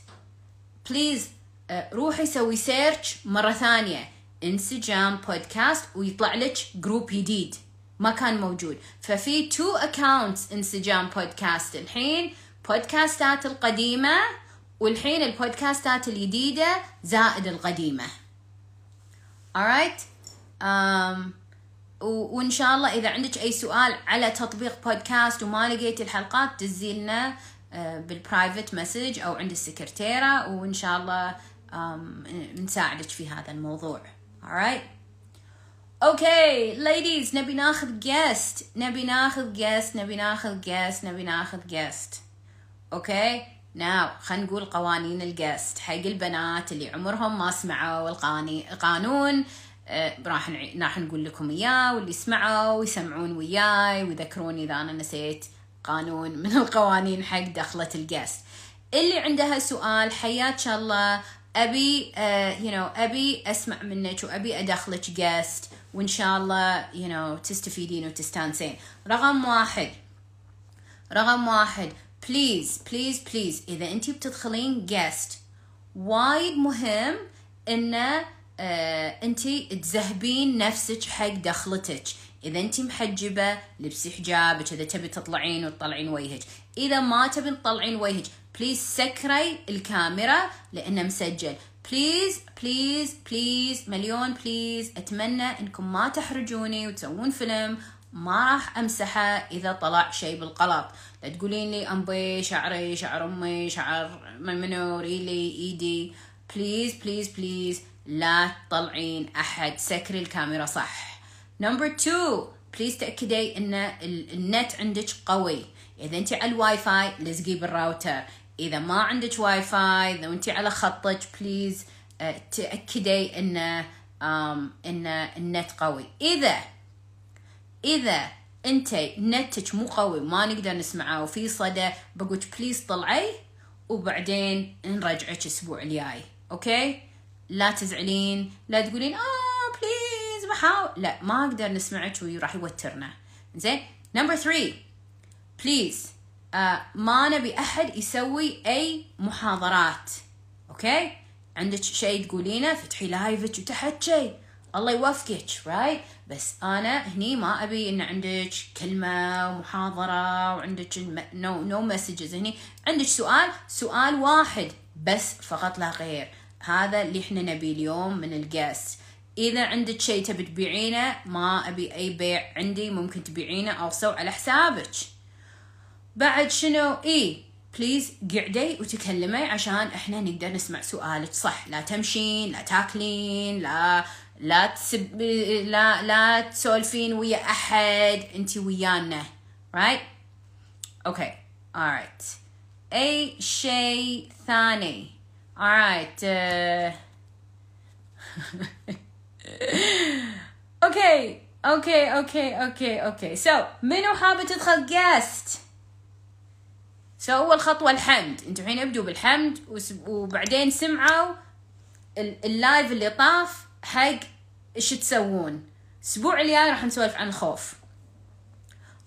please روحي سوي search مرة ثانية. انسجام بودكاست ويطلع لك group جديد ما كان موجود. ففي two accounts انسجام بودكاست الحين بودكاستات القديمة والحين البودكاستات الجديدة زائد القديمة. Alright? Um, وإن شاء الله إذا عندك أي سؤال على تطبيق بودكاست وما لقيتي الحلقات دزي لنا uh, بال private message أو عند السكرتيرة وإن شاء الله um, نساعدك في هذا الموضوع. Alright? okay ladies نبي ناخذ guest نبي ناخذ guest نبي ناخذ guest نبي ناخذ guest okay now خلينا نقول قوانين ال guest حق البنات اللي عمرهم ما سمعوا القاني قانون آه راح راح نقول لكم إياه واللي سمعوا يسمعون وياي ويذكروني إذا أنا نسيت قانون من القوانين حق دخلة ال guest اللي عندها سؤال حياك الله أبي uh, you know أبي أسمع منك وأبي أدخلك guest وإن شاء الله you know تستفيدين وتستانسين. رقم واحد. رقم واحد. please please please إذا انت بتدخلين guest وايد مهم إن آه انت تذهبين نفسك حق دخلتك. إذا انت محجبة لبسي حجابك إذا تبي تطلعين وتطلعين وجهك. إذا ما تبي تطلعين وجهك please سكري الكاميرا لأنه مسجل. please please please مليون please أتمنى إنكم ما تحرجوني وتسوون فيلم ما راح أمسحه إذا طلع شيء بالغلط. لا تقولين لي امبي شعري شعر أمي شعر منو ريلي ايدي please please please لا تطلعين أحد. سكري الكاميرا صح. number 2 please تأكدي إن النت عندك قوي. إذا أنت على الواي فاي لزقيه بالراوتر إذا ما عندك واي فاي إذا انت على خطك please آه، تأكدي ان ان النت قوي. إذا إذا أنت نتك مو قوي ما نقدر نسمعه وفي صدى بقول please طلعي وبعدين نرجعك الأسبوع الجاي. okay؟ لا تزعلين لا تقولين آه please بحاول. لا ما أقدر نسمعك وراح يوترنا. زين؟ number 3 please ما نبي أحد يسوي أي محاضرات. okay؟ عندك شيء تقولينه فتحي live ك وتحكي الله يوفقك right بس أنا هني ما أبي إن عندك كلمة ومحاضرة وعندك no no messages هني عندك سؤال سؤال واحد بس فقط لا غير. هذا اللي إحنا نبي اليوم من الجاس إذا عندك شيء تبي تبيعينه ما أبي أي بيع عندي ممكن تبيعينه أو so على حسابك. بعد شنو؟ اي please قعدي وتكلمي عشان إحنا نقدر نسمع سؤالك. صح لا تمشين لا تاكلين لا لا تسب لا لا تسولفين ويا أحد أنت ويانا. Right okay alright أي شيء ثاني؟ Alright okay okay okay okay okay so منو حابة تدخل guest so أول خطوة الحمد. أنتوا الحين ابدوا بالحمد وبعدين سمعوا ال live اللي طاف حق إيش تسوون. الأسبوع الجاي راح نسولف عن الخوف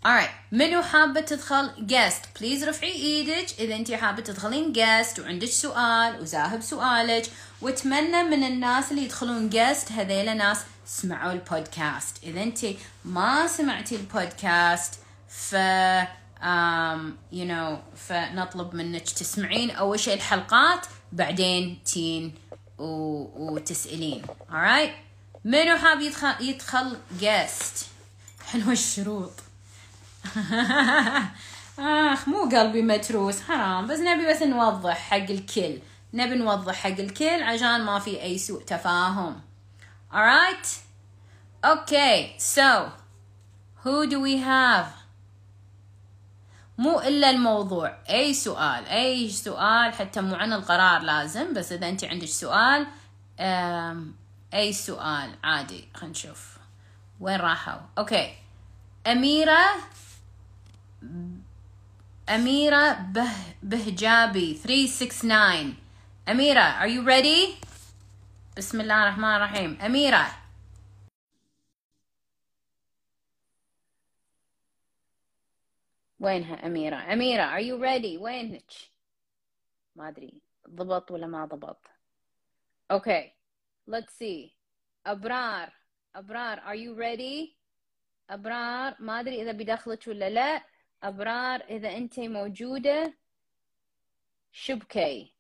alright منو حابة تدخل guest please رفعي إيدك. إذا انت حابة تدخلين guest وعندك سؤال وزاهب سؤالك وأتمنى من الناس اللي يدخلون guest هذيلا ناس سمعوا البودكاست. إذا انت ما سمعتي البودكاست ف um, you know فنطلب منك تسمعين أول شيء الحلقات بعدين تين و... وتسألين. Alright منو حاب يدخل يدخل جيست حلوة الشروط. آخ مو قلبي متروس حرام. بس نبي بس نوضح حق الكل. نبي نوضح حق الكل عشان ما في أي سوء تفاهم. Alright okay so who do we have? مو إلا الموضوع. أي سؤال أي سؤال حتى مو عن القرار لازم بس إذا أنت عندك سؤال أي سؤال عادي خلينا نشوف. وين راحوا؟ أوكي. أميرة أميرة به بهجابي 369 أميرة are you ready? بسم الله الرحمن الرحيم. أميرة وينها أميرة؟ أميرة are you ready وينك؟ ما أدري ضبط ولا ما ضبط؟ Okay let's see. أبرار أبرار are you ready أبرار ما أدري إذا بدخلك ولا لا. أبرار إذا أنت موجودة. شبكي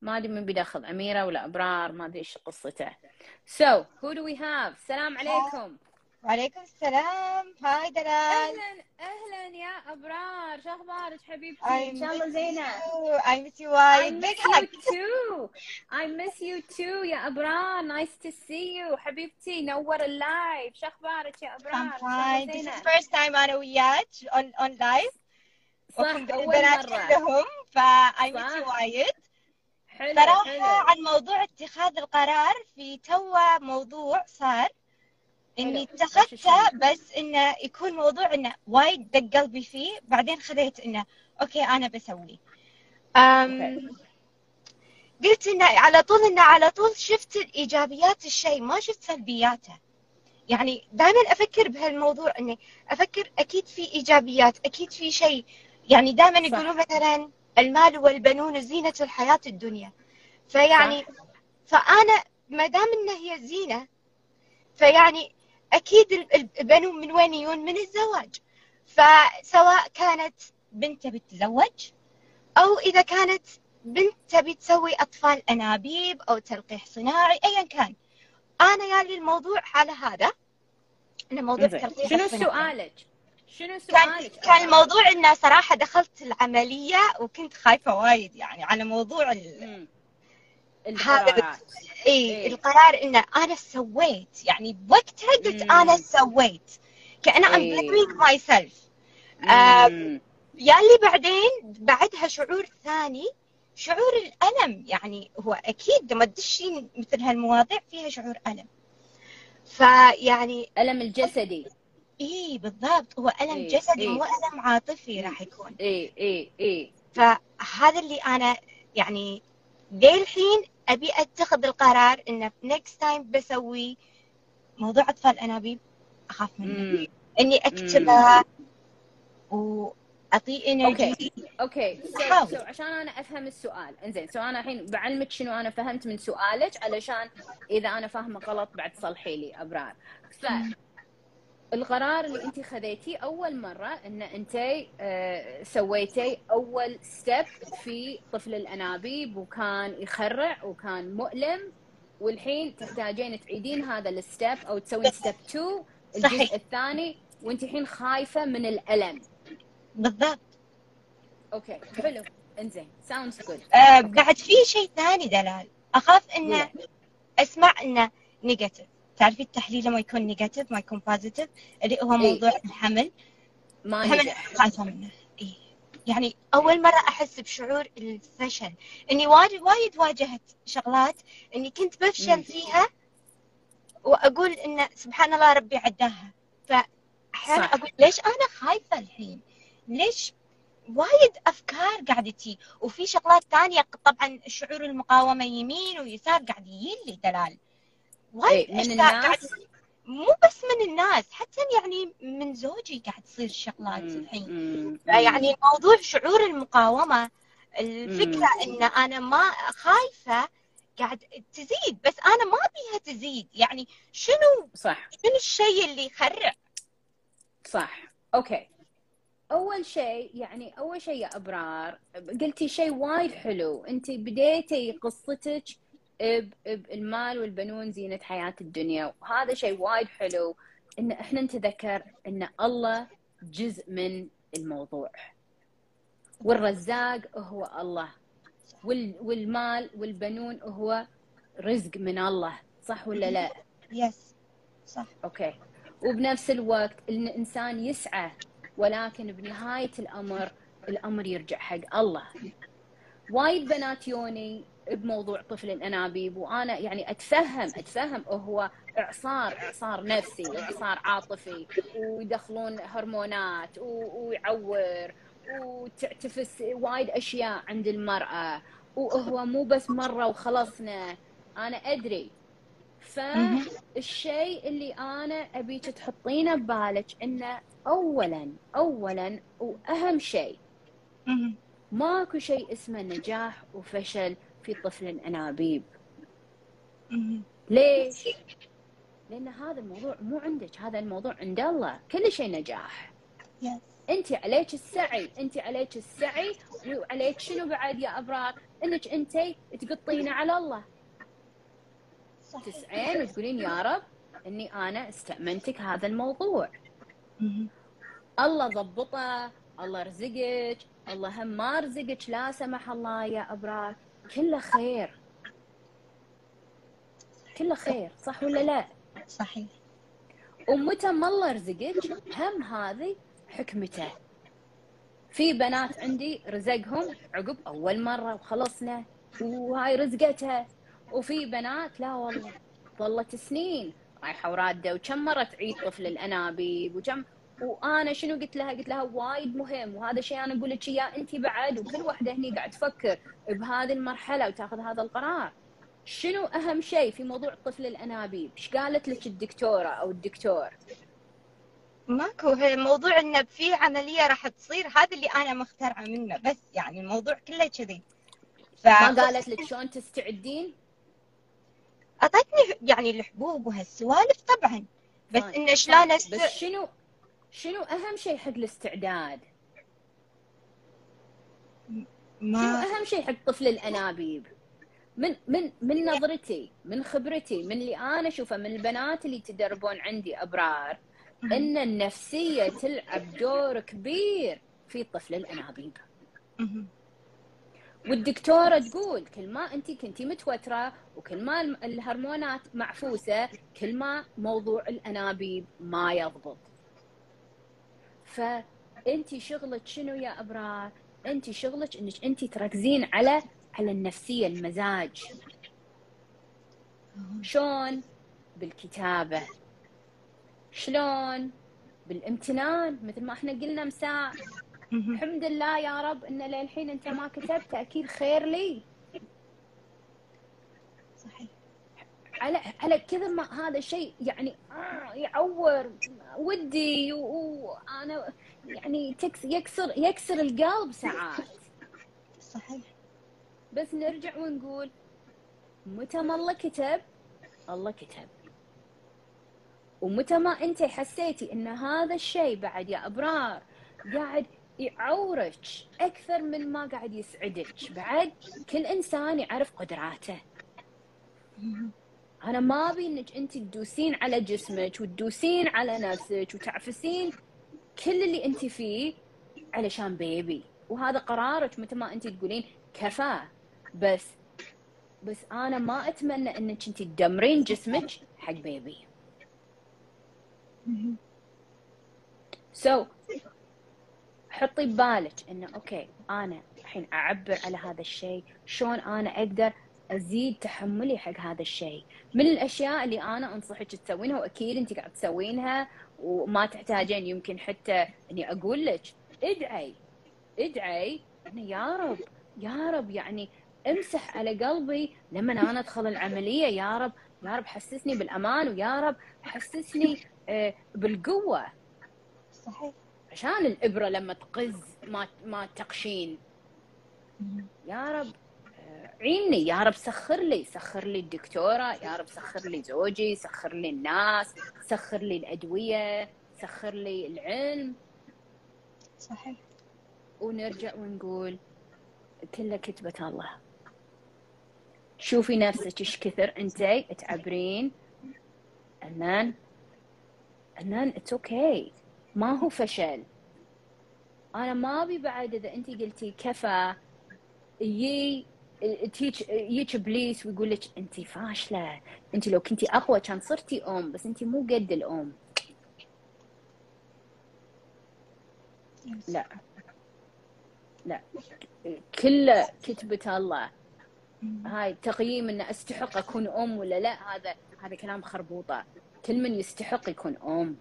ما أدري من بدخل أميرة ولا أبرار ما أدري إيش قصته. So who do we have السلام عليكم. وعليكم السلام. هاي دلال. أهلا أهلا يا أبرار. شو أخبارك حبيبتي؟ إن شاء الله زينة. I miss you. وايد you too. I miss you too يا أبرار. Nice to see you. حبيبتي نور اللايف. شو أخبارك يا أبرار؟ I'm fine. This is first time أنا وياك on on live. صح أول مرة. كلهم ف I miss you وايد. حلو صراحة حلو. عن موضوع اتخاذ القرار في توا موضوع صار. إني حلو. اتخذته بس إنه يكون موضوع إنه وايد دق قلبي فيه بعدين خذيت إنه أوكي أنا بسوي. أم قلت إنه على طول إنه على طول شفت ايجابيات الشيء ما شفت سلبياته. يعني دائما أفكر بهالموضوع إني أفكر أكيد في إيجابيات أكيد في شيء. يعني دائما صح. يقولون مثلا المال والبنون زينة الحياة الدنيا. فيعني فأنا ما دام إن هي زينة فيعني أكيد ال- البنون من وين يجون من الزواج فسواء كانت بنت تبي تتزوج أو إذا كانت بنت تبي تسوي أطفال أنابيب أو تلقيح صناعي أيا كان أنا يالي الموضوع على هذا إنه موضوع. تلقيح شنو. سؤالك؟ شنو كان سؤالك؟ كان الموضوع إنه صراحة دخلت العملية وكنت خايفة وايد يعني على موضوع ال... القرارات إي إيه. القرار إنه أنا سويت. يعني بوقتها قلت مم. أنا سويت. إيه. blaming myself. آه، مم. يالي بعدين بعدها شعور ثاني شعور الألم. يعني هو أكيد لما تدشين مثل هالمواضيع فيها شعور ألم. فيعني ألم الجسدي. إيه بالضبط. هو ألم إيه، جسدي إيه. مو ألم عاطفي راح يكون. إي إي إي. فهذا اللي أنا يعني للحين أبي أتخذ القرار انه next time بسوي موضوع أطفال أنابيب أخاف منه. إني اكتبه وأعطيه energy. okay. أحاول. so عشان أنا أفهم السؤال. إنزين so أنا الحين بعلمك شنو أنا فهمت من سؤالك علشان إذا أنا فاهمة غلط بعد تصلحي لي أبرار. ف القرار اللي انت خذيتيه أول مرة إن انت آه، سويتي أول step في طفل الأنابيب وكان يخرع وكان مؤلم والحين تحتاجين تعيدين هذا ال step أو تسوين step 2 الجزء صحيح. الثاني وانت الحين خايفة من الألم. بالضبط. okay حلو. انزين sounds good آه بعد في شيء ثاني دلال. أخاف إنه. أسمع إنه negative تعرفي التحليل لما يكون negative ما يكون positive اللي هو إيه. موضوع الحمل. ما الحمل خايفه منه. إيه. يعني أول مرة أحس بشعور الفشل. إني وايد وايد واجهت شغلات إني كنت. بفشل فيها وأقول إن سبحان الله ربي عداها. فأحيانا. أقول ليش أنا خايفة الحين؟ ليش وايد أفكار قاعدة تجي وفي شغلات ثانية طبعا شعور المقاومة يمين ويسار قاعد يجي دلال. وايد إيه، من أشياء الناس؟ مو بس من الناس حتى يعني من زوجي قاعد تصير شغلات مم. الحين. يعني موضوع شعور المقاومة الفكرة إن أنا ما خايفة قاعد تزيد بس أنا ما أبيها تزيد. يعني شنو صح. شنو الشيء اللي يخرع؟ صح. أوكي. أول شيء يعني أول شيء يا أبرار قلتي شيء وايد حلو. انت بديتي قصتك بالمال والبنون زينة حياة الدنيا. وهذا شيء وايد حلو إن إحنا نتذكر إن الله جزء من الموضوع. والرزاق هو الله. وال- والمال والبنون هو رزق من الله. صح ولا لا؟ yes صح. okay. وبنفس الوقت إن الانسان يسعى ولكن بنهاية الأمر الأمر يرجع حق الله. وايد بنات يوني بموضوع طفل الأنابيب وأنا يعني أتفهم أتفهم هو إعصار إعصار نفسي إعصار عاطفي ويدخلون هرمونات ويعور وتعتفس وايد أشياء عند المرأة وهو مو بس مرة وخلصنا أنا أدري. فالشيء اللي أنا أبيك تحطينه ببالك إنه اولا اولا وأهم شيء. ماكو شيء اسمه نجاح وفشل في طفل الانابيب مهم. ليش؟ لأن هذا الموضوع مو عندك هذا الموضوع عند الله كل شيء نجاح. أنت عليك السعي أنت عليك السعي وعليك شنو بعد يا ابرار إنك أنت تقطين على الله. تسعين وتقولين يا رب إني أنا استأمنتك هذا الموضوع. الله ضبطه الله رزقك الله هم ما رزقك لا سمح الله يا ابرار كله خير. كله خير صح ولا لا؟ صحيح. ومتى ما الله رزقك هم هذه حكمته. في بنات عندي رزقهم عقب أول مرة وخلصنا وهاي رزقتها وفي بنات لا والله ظلت سنين. رايحه وراده وكم مرة تعيد طفل الأنابيب وكم وأنا شنو قلت لها؟ قلت لها وايد مهم وهذا شيء أنا أقول لك إياه انت بعد وكل واحدة هني قاعد تفكر بهذه المرحلة وتاخذ هذا القرار. شنو أهم شيء في موضوع طفل الأنابيب؟ إيش قالت لك الدكتورة أو الدكتور؟ ماكو هي موضوع انه في عملية راح تصير هذا اللي أنا مخترعة منه بس يعني الموضوع كله كذي ف... ما قالت لك شلون تستعدين؟ أعطتني يعني الحبوب وهالسوالف طبعا بس طيب. إنه شلون طيب. بس شنو شنو أهم شيء حق الاستعداد؟ ما شنو أهم شيء حق طفل الأنابيب؟ من من من نظرتي من خبرتي من اللي أنا أشوفه من البنات اللي تدربون عندي أبرار إن النفسية تلعب دور كبير في طفل الأنابيب. والدكتورة تقول كل ما أنت كنتي متوترة وكل ما الهرمونات معفوسة كل ما موضوع الأنابيب ما يضبط. فانت شغلك شنو يا أبرار؟ انت شغلك إنك انت تركزين على على النفسية المزاج. شلون؟ بالكتابة. شلون؟ بالامتنان. مثل ما إحنا قلنا مساء. الحمد لله يا رب إن للحين أنت ما كتبت أكيد خير لي. صحيح. على على كذا ما هذا شيء يعني آه يعور ودي وأنا يعني يكسر يكسر القلب ساعات. صحيح. بس نرجع ونقول متى ما الله كتب الله كتب. ومتى ما أنت حسيتي إن هذا الشيء بعد يا أبرار قاعد يعورك أكثر من ما قاعد يسعدك بعد كل إنسان يعرف قدراته. أنا ما أبي إنك أنت تدوسين على جسمك وتدوسين على نفسك وتعفسين كل اللي أنت فيه علشان بيبي. وهذا قرارك متى ما أنت تقولين كفى. بس بس أنا ما أتمنى إنك أنت تدمرين جسمك حق بيبي. سو so, حطي ببالك إنه أوكي أنا الحين أعبر على هذا الشيء. شلون أنا أقدر أزيد تحملي حق هذا الشيء. من الأشياء اللي أنا أنصحك تسوينها وأكيد أنت قاعد تسوينها وما تحتاجين يمكن حتى إني أقول لك ادعي ادعي إنه يا رب يا رب يعني امسح على قلبي لما أنا أدخل العملية يا رب يا رب حسسني بالأمان ويا رب حسسني آه، بالقوة. صحيح. عشان الإبرة لما تقز ما ما تقشين. يا رب. عيني. يا رب سخر لي سخر لي الدكتورة يا رب سخر لي زوجي سخر لي الناس سخر لي الأدوية سخر لي العلم. صحيح. ونرجع ونقول كله كتبة الله. شوفي نفسك إيش كثر انت تعبرين. and then it's okay. ما هو فشل. أنا ما أبي بعد إذا انت قلتي كفى يي يجيك ابليس ويقول لك انت فاشلة انت لو كنتي أقوى كان صرتي أم بس انت مو قد الأم. لا. لا. كله كتبة الله. هاي تقييم إن استحق أكون أم ولا لا هذا هذا كلام خربوطة. كل من يستحق يكون أم.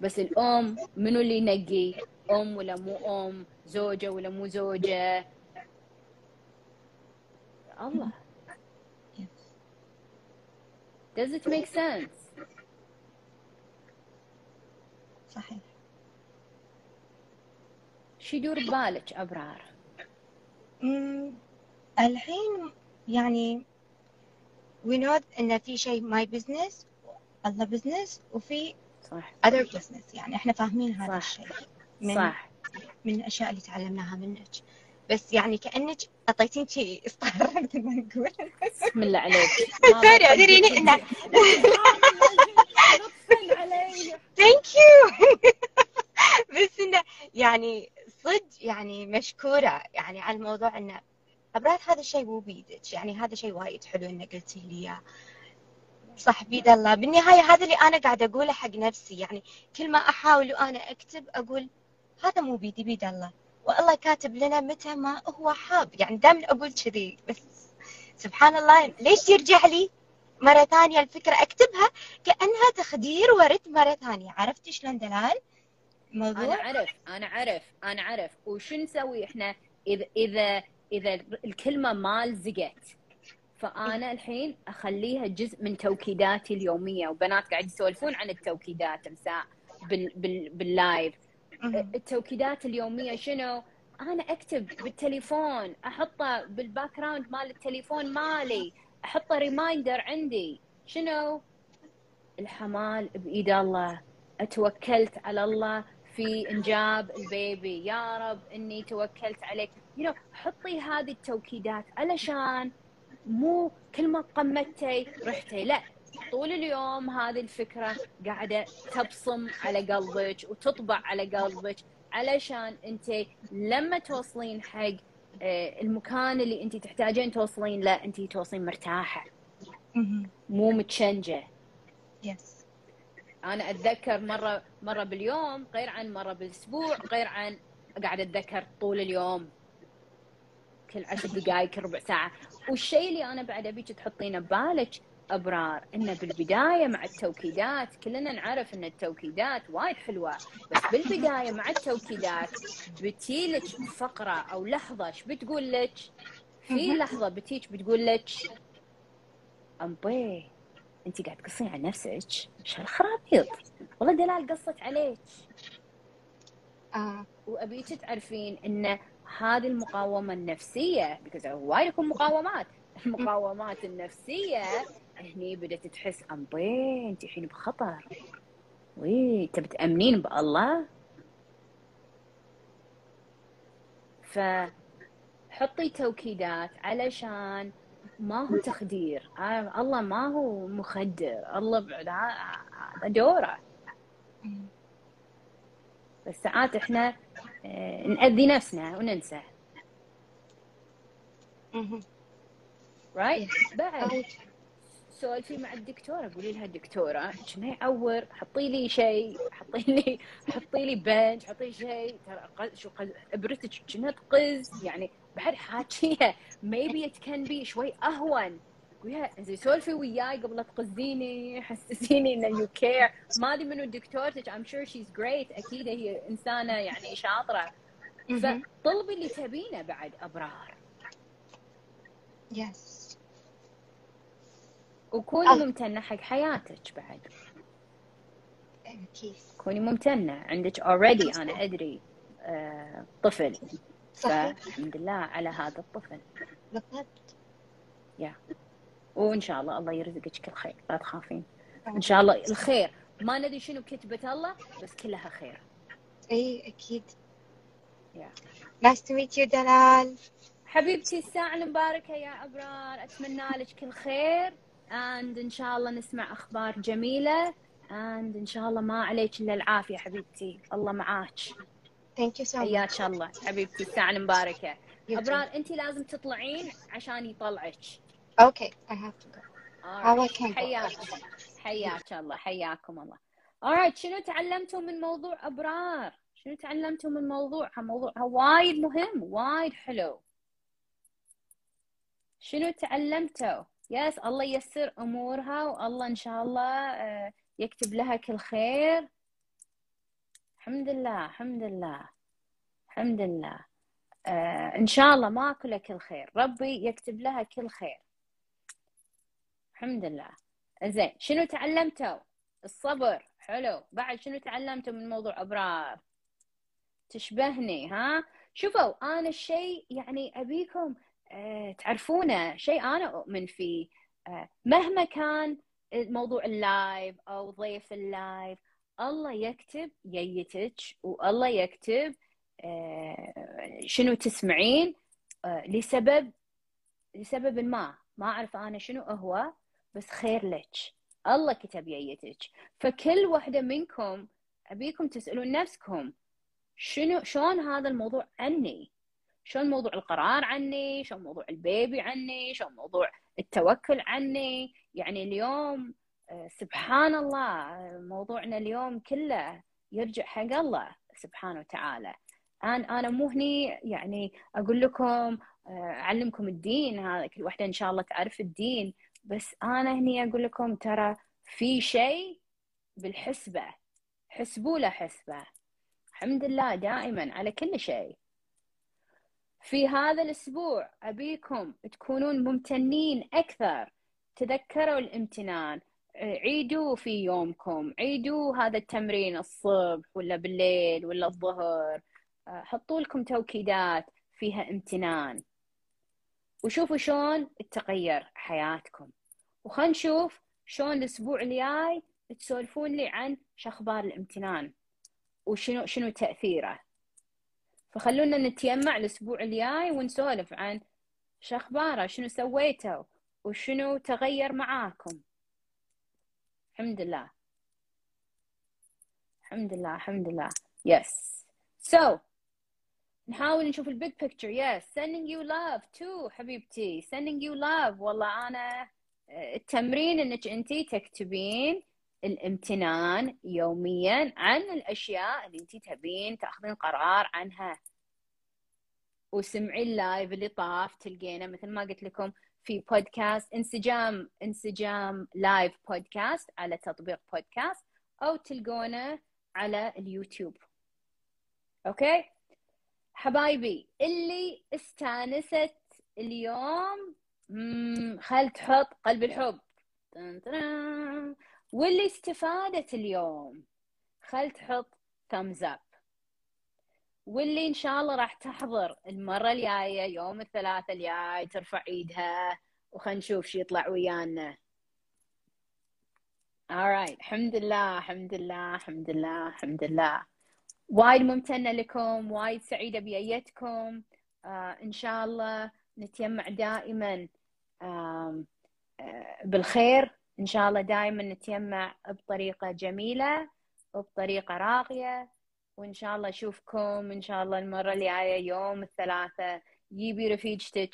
بس الأم منو اللي ينقي؟ أم ولا مو أم؟ زوجة ولا مو زوجة؟ الله Does it make sense? صحيح. شو يدور ببالك ابرار؟ الحين يعني we know إن في شيء my business الله business وفي صح. other business. يعني إحنا فاهمين هذا الشيء من صح. من الأشياء اللي تعلمناها منك. بس يعني كأنك أعطيتيني شيء استغرب مثل ما نقول. بسم الله عليك. sorry أدري انه thank you بس إنه يعني صدق يعني مشكورة يعني على الموضوع إنه ابرار هذا الشيء مو بيدك. يعني هذا شيء وايد حلو انك قلتي لي إياه. صح بيد الله. بالنهاية هذا اللي أنا قاعدة أقوله حق نفسي. يعني كل ما أحاول وأنا أكتب أقول هذا مو بيدي بيد الله. والله كاتب لنا متى ما هو حاب. يعني دائما أقول كذي بس سبحان الله ليش يرجع لي مرة ثانية الفكرة؟ أكتبها كأنها تخدير ورد مرة ثانية. عرفتي شلون دلال؟ موضوع؟ أنا أعرف أنا أعرف أنا أعرف وشو نسوي إحنا؟ إذا إذا إذا الكلمة ما لزقت فأنا الحين أخليها جزء من توكيداتي اليومية. وبنات قاعد يسولفون عن التوكيدات مساء بال بال باللايف. التوكيدات اليومية شنو؟ أنا أكتب بالتليفون أحطه بال background مال التليفون مالي أحطه reminder عندي. شنو؟ الحمال بإيد الله. أتوكلت على الله في إنجاب البيبي. يا رب إني توكلت عليك. You know, حطي هذه التوكيدات. علشان مو كل ما قمتي رحتي. لا طول اليوم هذه الفكرة قاعدة تبصم على قلبك وتطبع على قلبك علشان انت لما توصلين حق آه، المكان اللي انت تحتاجين توصلين له انت توصلين مرتاحة. مو متشنجة. يس أنا أتذكر مرة مرة باليوم غير عن مرة بالأسبوع غير عن قاعد أتذكر طول اليوم. كل عشر دقائق ربع ساعة. والشيء اللي أنا بعد أبيك تحطينه ببالك ابرار انه بالبداية مع التوكيدات كلنا نعرف إن التوكيدات وايد حلوة بس بالبداية مع التوكيدات بتيلك فقرة أو لحظة إيش بتقول لك؟ في لحظة بتيك بتقول لك أمبي أنت قاعد تقصين عن نفسك؟ إيش هالخرابيط؟ والله دلال قصت عليك. آه. وأبيك تعرفين إن هذه المقاومة النفسية because وايد يكون مقاومات المقاومات النفسية هني بدأت تحس أمبي أنت الحين بخطر. وي تبي تأمنين بالله؟ فحطي توكيدات علشان ما هو تخدير. آه، الله ما هو مخدر. الله هذا دوره. بس ساعات إحنا آه، نأذي نفسنا وننسى. Right? right? بعد. سولفي مع الدكتورة قولي لها دكتورة كنا يعور حطي لي شيء حطي لي حطي لي بنج حطي لي شيء. ترى شو إبرتك كنا تقز يعني بعد حاكيها maybe it كان بي شوي أهون. قوليها زين سولفي وياي قبل لا تقزيني حسسيني إن you care ما أدري منو دكتورتك I'm sure she's great أكيد هي إنسانة يعني شاطرة. فطلبي اللي تبينه بعد أبرار. yes وكوني أه. ممتنة حق حياتك بعد. أكيد. كوني ممتنة. عندك already أنا أدري آه طفل. صحيح. فالحمد لله على هذا الطفل. بالضبط yeah وإن شاء الله الله يرزقك كل خير لا تخافين. إن شاء الله الخير. ما ندري شنو كتبت الله بس كلها خير. إي أكيد. yeah nice to meet you دلال. حبيبتي الساعة المباركة يا أبرار. أتمنى لك كل خير. And إن شاء الله نسمع أخبار جميلة. And إن شاء الله ما عليك إلا العافية حبيبتي. الله معاك. thank you so حياك الله حبيبتي. الساعة المباركة. أبرار انت لازم تطلعين عشان يطلعك. okay I have to go. حياك حياك الله. حياكم الله. Alright شنو تعلمتوا من موضوع أبرار؟ شنو تعلمتوا من موضوع؟ موضوعها وايد مهم. وايد حلو. شنو تعلمتوا؟ يس الله ييسر أمورها والله إن شاء الله آه، يكتب لها كل خير. الحمد لله الحمد لله الحمد لله. آه إن شاء الله ماكو لها كل خير. ربي يكتب لها كل خير. الحمد لله. زين شنو تعلمتوا؟ الصبر. حلو. بعد شنو تعلمتوا من موضوع أبرار؟ تشبهني ها؟ شوفوا أنا الشيء يعني أبيكم تعرفونه شيء أنا أؤمن فيه. آه، مهما كان موضوع اللايف أو ضيف اللايف الله يكتب ييتك والله يكتب آه، شنو تسمعين لسبب لسبب ما. ما أعرف أنا شنو هو بس خير لك. الله كتب ييتك. فكل واحدة منكم أبيكم تسألون نفسكم شنو شلون هذا الموضوع عني شلون موضوع القرار عني شلون موضوع البيبي عني شلون موضوع التوكل عني. يعني اليوم آه، سبحان الله موضوعنا اليوم كله يرجع حق الله سبحانه وتعالى. أنا أنا مو هني يعني أقول لكم آه، أعلمكم الدين هذا كل واحدة إن شاء الله تعرف الدين. بس أنا هني أقول لكم ترى في شيء بالحسبة حسبوا له حسبة. الحمد لله دائما على كل شيء. في هذا الأسبوع أبيكم تكونون ممتنين أكثر. تذكروا الامتنان. عيدوا في يومكم. عيدوا هذا التمرين الصبح ولا بالليل ولا الظهر. حطوا لكم توكيدات فيها امتنان. وشوفوا شلون تغير حياتكم. وخلنا نشوف شلون الأسبوع الجاي تسولفون لي عن شخبار الامتنان. وشنو شنو تأثيره. فخلونا نتجمع الأسبوع الجاي ونسولف عن شخبارة شنو سويتوا وشنو تغير معاكم؟ الحمد لله. الحمد لله الحمد لله. Yes. So نحاول نشوف ال big picture yes. Sending you love too حبيبتي. Sending you love. والله أنا التمرين إنك أنتي تكتبين الامتنان يوميا عن الأشياء اللي أنتي تبين تأخذين قرار عنها. وسمعي اللايف اللي طاف تلقينا مثل ما قلت لكم في بودكاست انسجام انسجام لايف بودكاست على تطبيق بودكاست أو تلقونه على اليوتيوب. Okay؟ حبايبي اللي استانست اليوم خل تحط قلب الحب. واللي استفادت اليوم خل تحط thumbs up. واللي إن شاء الله راح تحضر المرة الجاية يوم الثلاثاء الجاي ترفع إيدها وخلينا نشوف شو يطلع ويانا. Alright الحمد لله الحمد لله الحمد لله الحمد لله. وايد ممتنة لكم وايد سعيدة بأيتكم. آه إن شاء الله نتجمع دائما آه بالخير. إن شاء الله دائما نتجمع بطريقة جميلة وبطريقة راقية. وإن شاء الله أشوفكم إن شاء الله المرة اللي جاية يوم الثلاثاء يبي رفيجتك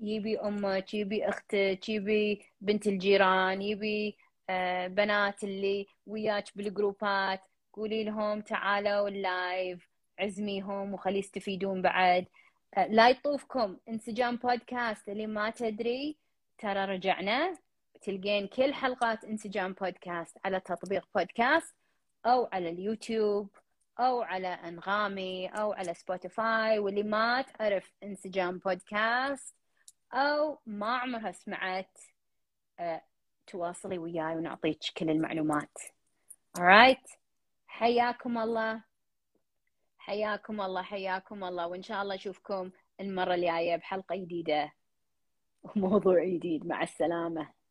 يبي أمك يبي أختك يبي بنت الجيران يبي آه بنات اللي وياك بالجروبات. قولي لهم تعالوا اللايف عزميهم وخلي يستفيدون بعد. آه لا يطوفكم. انسجام بودكاست اللي ما تدري ترى رجعنا. تلقين كل حلقات انسجام بودكاست على تطبيق بودكاست أو على اليوتيوب أو على أنغامي أو على سبوتيفاي واللي ما تعرف انسجام بودكاست أو ما عمرها سمعت أه تواصلي وياي ونعطيك كل المعلومات. Alright حياكم الله. حياكم الله حياكم الله. وإن شاء الله أشوفكم المرة الجاية بحلقة جديدة وموضوع جديد. مع السلامة.